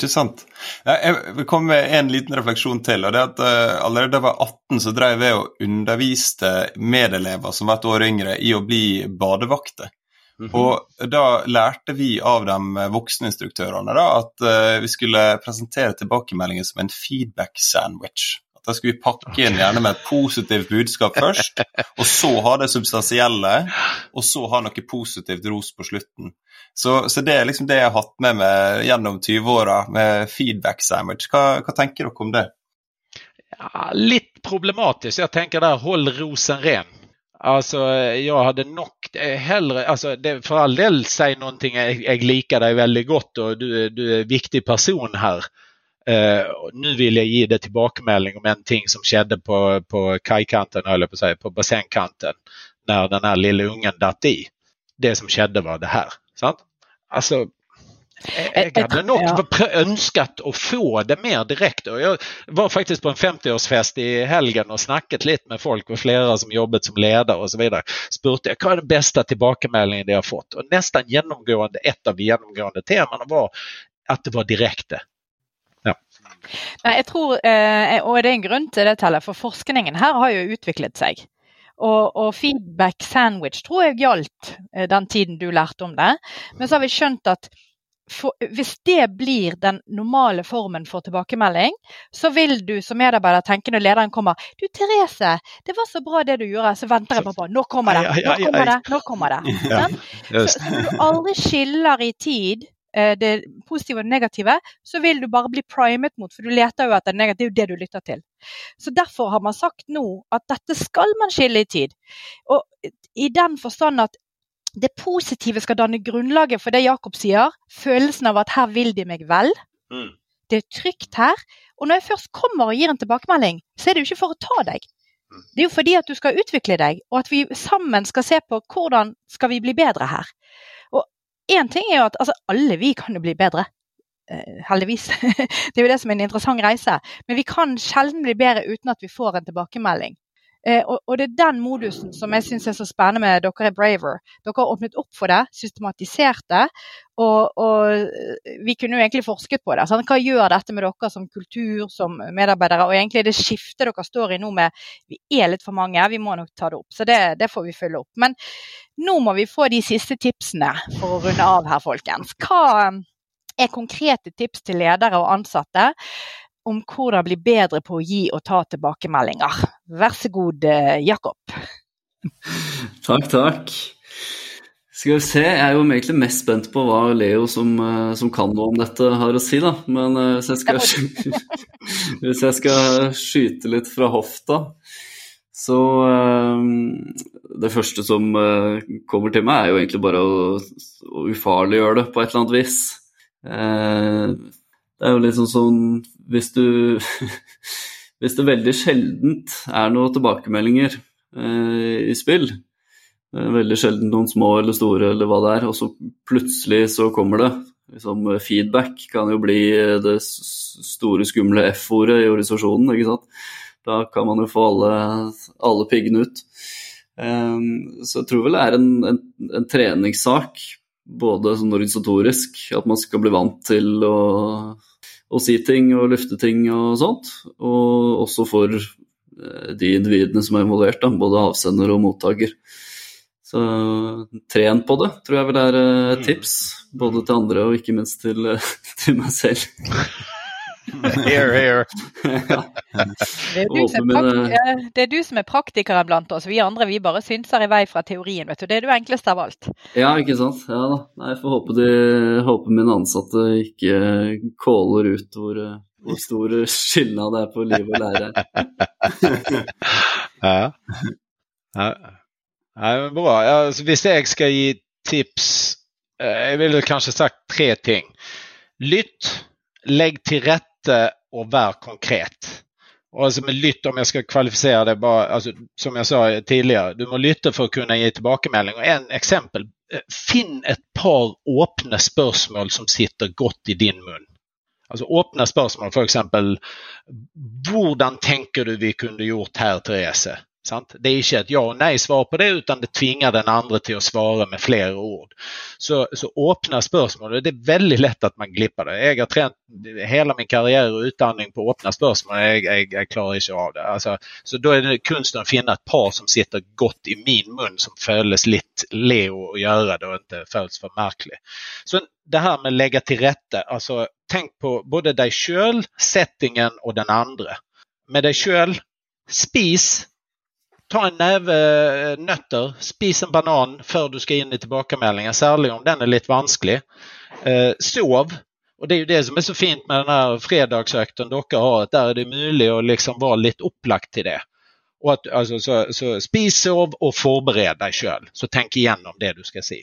sant. Jeg komme med en liten refleksjon til. og det at uh, Allerede da jeg var 18, så drev jeg og underviste medelever som var et år yngre, i å bli badevakter. Mm -hmm. Og da lærte vi av de voksne instruktørene da, at uh, vi skulle presentere tilbakemeldinger som en feedback-sandwich. At Da skulle vi pakke inn gjerne med et positivt budskap først, og så ha det substansielle, og så ha noe positivt ros på slutten. Så, så, det er liksom det jeg har hatt med meg gjennom 20-åra, med feedback-sandwich. Hva, hva tenker dere om det? Ja, litt problematisk. Jeg tenker der hold rosen ren. Alltså jag hade nog hellre, alltså det, för all del säg någonting, jag, jag likar dig väldigt gott och du, du är en viktig person här. Uh, nu vill jag ge dig tillbakemelding om en ting som skedde på, på kajkanten, eller på, säga, på bassängkanten, när den här lilla ungen datt i. Det som skedde var det här. Sant? Alltså, Jeg hadde nok ønsket å få det mer direkte. Jeg var faktisk på en 50-årsfest i helgen og snakket litt med folk og flere som jobbet som leder osv. Spurte jeg hva er den beste tilbakemeldingen de har fått. Og nesten gjennomgående, Et av de gjennomgående temaene var at det var direkte. Nei, jeg tror, eh, og det er en grunn til det, Telle, for forskningen her har jo utviklet seg. Og, og, feedback sandwich tror jeg gjaldt eh, den tiden du lærte om det. Men så har vi skjønt at for, hvis det blir den normale formen for tilbakemelding, så vil du som medarbeider tenke når lederen kommer Du Therese, det var så bra det du gjorde. Så venter jeg bare på Nå kommer det! Nå kommer det! Nå kommer det. Ja. Så, så når du aldri skiller i tid det positive og det negative, så vil du bare bli primet mot, for du leter jo etter det negative, det er jo det du lytter til. Så Derfor har man sagt nå at dette skal man skille i tid. Og I den forstand at det positive skal danne grunnlaget for det Jakob sier. Følelsen av at her vil de meg vel. Mm. Det er trygt her. Og når jeg først kommer og gir en tilbakemelding, så er det jo ikke for å ta deg. Mm. Det er jo fordi at du skal utvikle deg, og at vi sammen skal se på hvordan skal vi bli bedre her. En én ting er jo at altså, alle vi kan jo bli bedre. Uh, heldigvis. det er jo det som er en interessant reise. Men vi kan sjelden bli bedre uten at vi får en tilbakemelding. Eh, og, og, det er den modusen som jeg syns er så spennende med dere er Braver. Dere har åpnet opp for det, systematisert det. Og, og eh, vi kunne jo egentlig forsket på det. Sant? Hva gjør dette med dere som kultur, som medarbeidere? Og egentlig det skiftet dere står i nå med vi er litt for mange, vi må nok ta det opp. Så det, det får vi følge opp. Men nå må vi få de siste tipsene for å runde av her, folkens. Hva eh, er konkrete tips til ledere og ansatte om hvordan bli bedre på å gi og ta tilbakemeldinger. Vær så god, eh, Jakob. takk, takk. Skal vi se, Jeg er jo egentlig mest spent på hva Leo, som, eh, som kan noe om dette, har å si. da. Men uh, hvis, jeg skal, hvis jeg skal skyte litt fra hofta, så Det første som kommer til meg, er jo egentlig bare å, å ufarliggjøre det på et eller annet vis det er jo liksom sånn hvis du Hvis det veldig sjeldent er noen tilbakemeldinger eh, i spill, eh, veldig sjelden noen små eller store eller hva det er, og så plutselig så kommer det. Liksom, feedback kan jo bli det store, skumle F-ordet i organisasjonen. ikke sant? Da kan man jo få alle, alle piggene ut. Um, så jeg tror vel det er en, en, en treningssak, både sånn organisatorisk, at man skal bli vant til å å si ting og lufte ting og sånt. Og også for eh, de individene som er involvert, da, både avsender og mottaker. Så tren på det, tror jeg vel er eh, et tips. Både til andre og ikke minst til, til meg selv. Here, here. det, er du som er det er du som er praktikeren blant oss. Vi andre vi bare synser i vei fra teorien. vet du. Det er du enklest av alt. Ja, ikke sant. Ja da. Nei, jeg får håpe, de, håpe mine ansatte ikke caller ut hvor, hvor stor skilnad det er på liv og lære. ja. ja. ja bra. Ja, altså, hvis jeg skal gi tips eh, Jeg ville kanskje sagt tre ting. Lytt, legg til rette lytte och vær konkret. Och alltså med lytt, om jag ska kvalificera det bara, alltså, Som jag sa tidigare, du må lytte för att kunna ge tilbakemelding. Och en exempel, eh, Finn ett par öppna spörsmål som sitter gott i din mun. Alltså öppna spörsmål, för exempel, hurdan tänker du vi kunde gjort här Therese? Sant? Det är inte ett ja och nej svar på det, utan det tvingar den andre till att svara med fler ord. Så, så öppna spörsmål, Det är väldigt lätt att man glippar det. Jag har tränat hela min karriär och utandning på öppna spörsmål. Jag, jag, jag klarar ikke av det. Alltså, så då är det kunsten att finna ett par som sitter gott i min mun som føles lite Leo att göra det och inte føles för märklig. Så det här med lägga till rätta. rette. altså på både dig själv, settingen och den andre. Med dig själv, spis ta en näve eh, nötter, spis en banan för du ska in i tilbakemeldingen, särskilt om den är lite vansklig. Eh, sov. Och Det är ju det som är så fint med den här fredagsøkten Docka har, att där är det möjligt att liksom vara lite upplagt till det. Och att, alltså, så, så Spis, sov och förbered dig själv. Så tänk igenom det du ska se.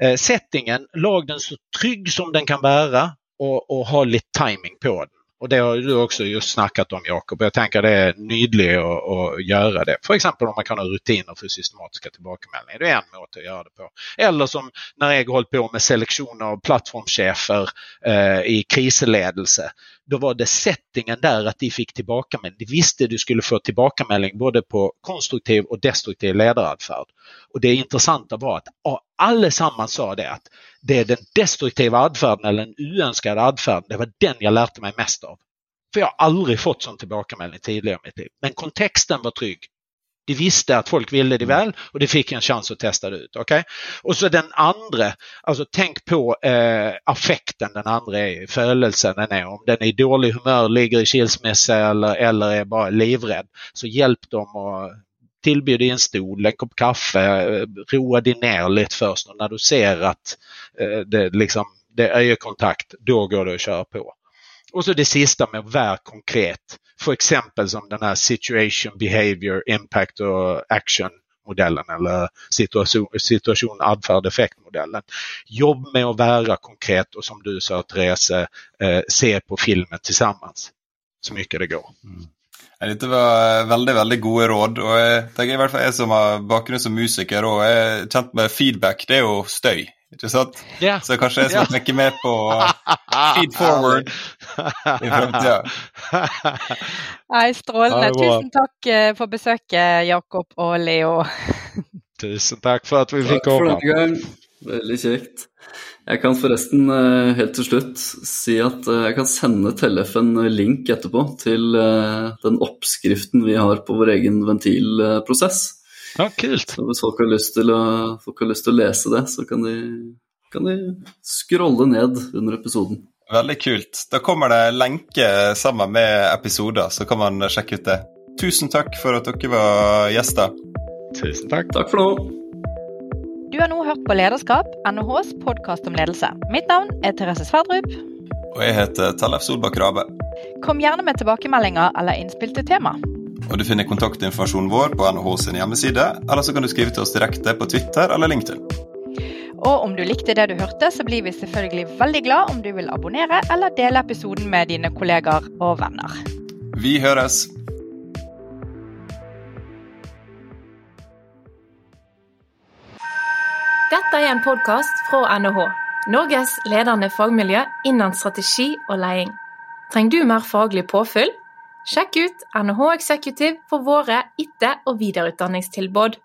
Eh, settingen, lag den så trygg som den kan bära och, och ha lite timing på den. Och det har du också just snackat om Jakob. Jag tänker det är nydligt att, att göra det. För exempel om man kan ha rutiner för systematiska tillbakemeldningar. Det är en måte att göra det på. Eller som när jag hållit på med selektion av plattformschefer eh, i krisledelse. Då var det settingen där att de fick tillbakemelding. De visste du skulle få tillbakamälning både på konstruktiv och destruktiv ledaradfärd. Och det intressanta var att allesammans sa det att det är den destruktiva adfärden eller den oönskade adfärden, det var den jag lärde mig mest av. För jag har aldrig fått sån tillbakamälning tidigare i mitt liv. Men kontexten var trygg. De visste att folk ville det mm. väl och de fick en chans att testa det ut. Okay? Och så den andra, alltså tänk på eh, affekten den andra är, födelsen den är. Om den är i dålig humör, ligger i skilsmässa eller, eller är bara livrädd. Så hjälp dem att tillbjud dig en stol, en kopp kaffe, eh, roa dig ner lite först och när du ser att eh, det, liksom, det är ögonkontakt, då går det att köra på. Och så det sista med att vara konkret. För exempel som den här situation, behavior, impact och action modellen eller situation, situation adfärd effektmodellen. Jobb med att vara konkret och som du sa Therese, eh, se på filmen tillsammans så mycket det går. Mm. Dette var eh, veldig veldig gode råd. og jeg tenker i hvert fall Jeg som har bakgrunn som musiker og er kjent med feedback, det er jo støy ikke sant? Yeah. Så kanskje jeg skal yeah. tenke mer på feed forward i fremtida. Nei, strålende. Tusen takk eh, for besøket, Jakob og Leo. Tusen takk for at vi denne gang. Veldig kjekt. Jeg kan forresten eh, helt til slutt si at eh, jeg kan sende Tellef en link etterpå til den oppskriften vi har på vår egen ventilprosess. Ja, kult. Så hvis folk har lyst til å, har lyst til å lese det, så kan de, kan de scrolle ned under episoden. Veldig kult. Da kommer det lenke sammen med episoder, så kan man sjekke ut det. Tusen takk for at dere var gjester. Tusen takk. Takk for nå. Du har nå hørt på Lederskap, NHHs podkast om ledelse. Mitt navn er Therese Sverdrup. Og jeg heter Tellef Solbakk Rabe. Kom gjerne med tilbakemeldinger eller innspill til tema. Og Du finner kontaktinformasjonen vår på NHH sin hjemmeside, eller så kan du skrive til oss direkte på Twitter eller LinkedIn. Og om du likte det du hørte, så blir vi selvfølgelig veldig glad om du vil abonnere eller dele episoden med dine kollegaer og venner. Vi høres! Dette er en podkast fra NHH, Norges ledende fagmiljø innen strategi og leding. Trenger du mer faglig påfyll? Sjekk ut NHH Executive for våre etter- og videreutdanningstilbud.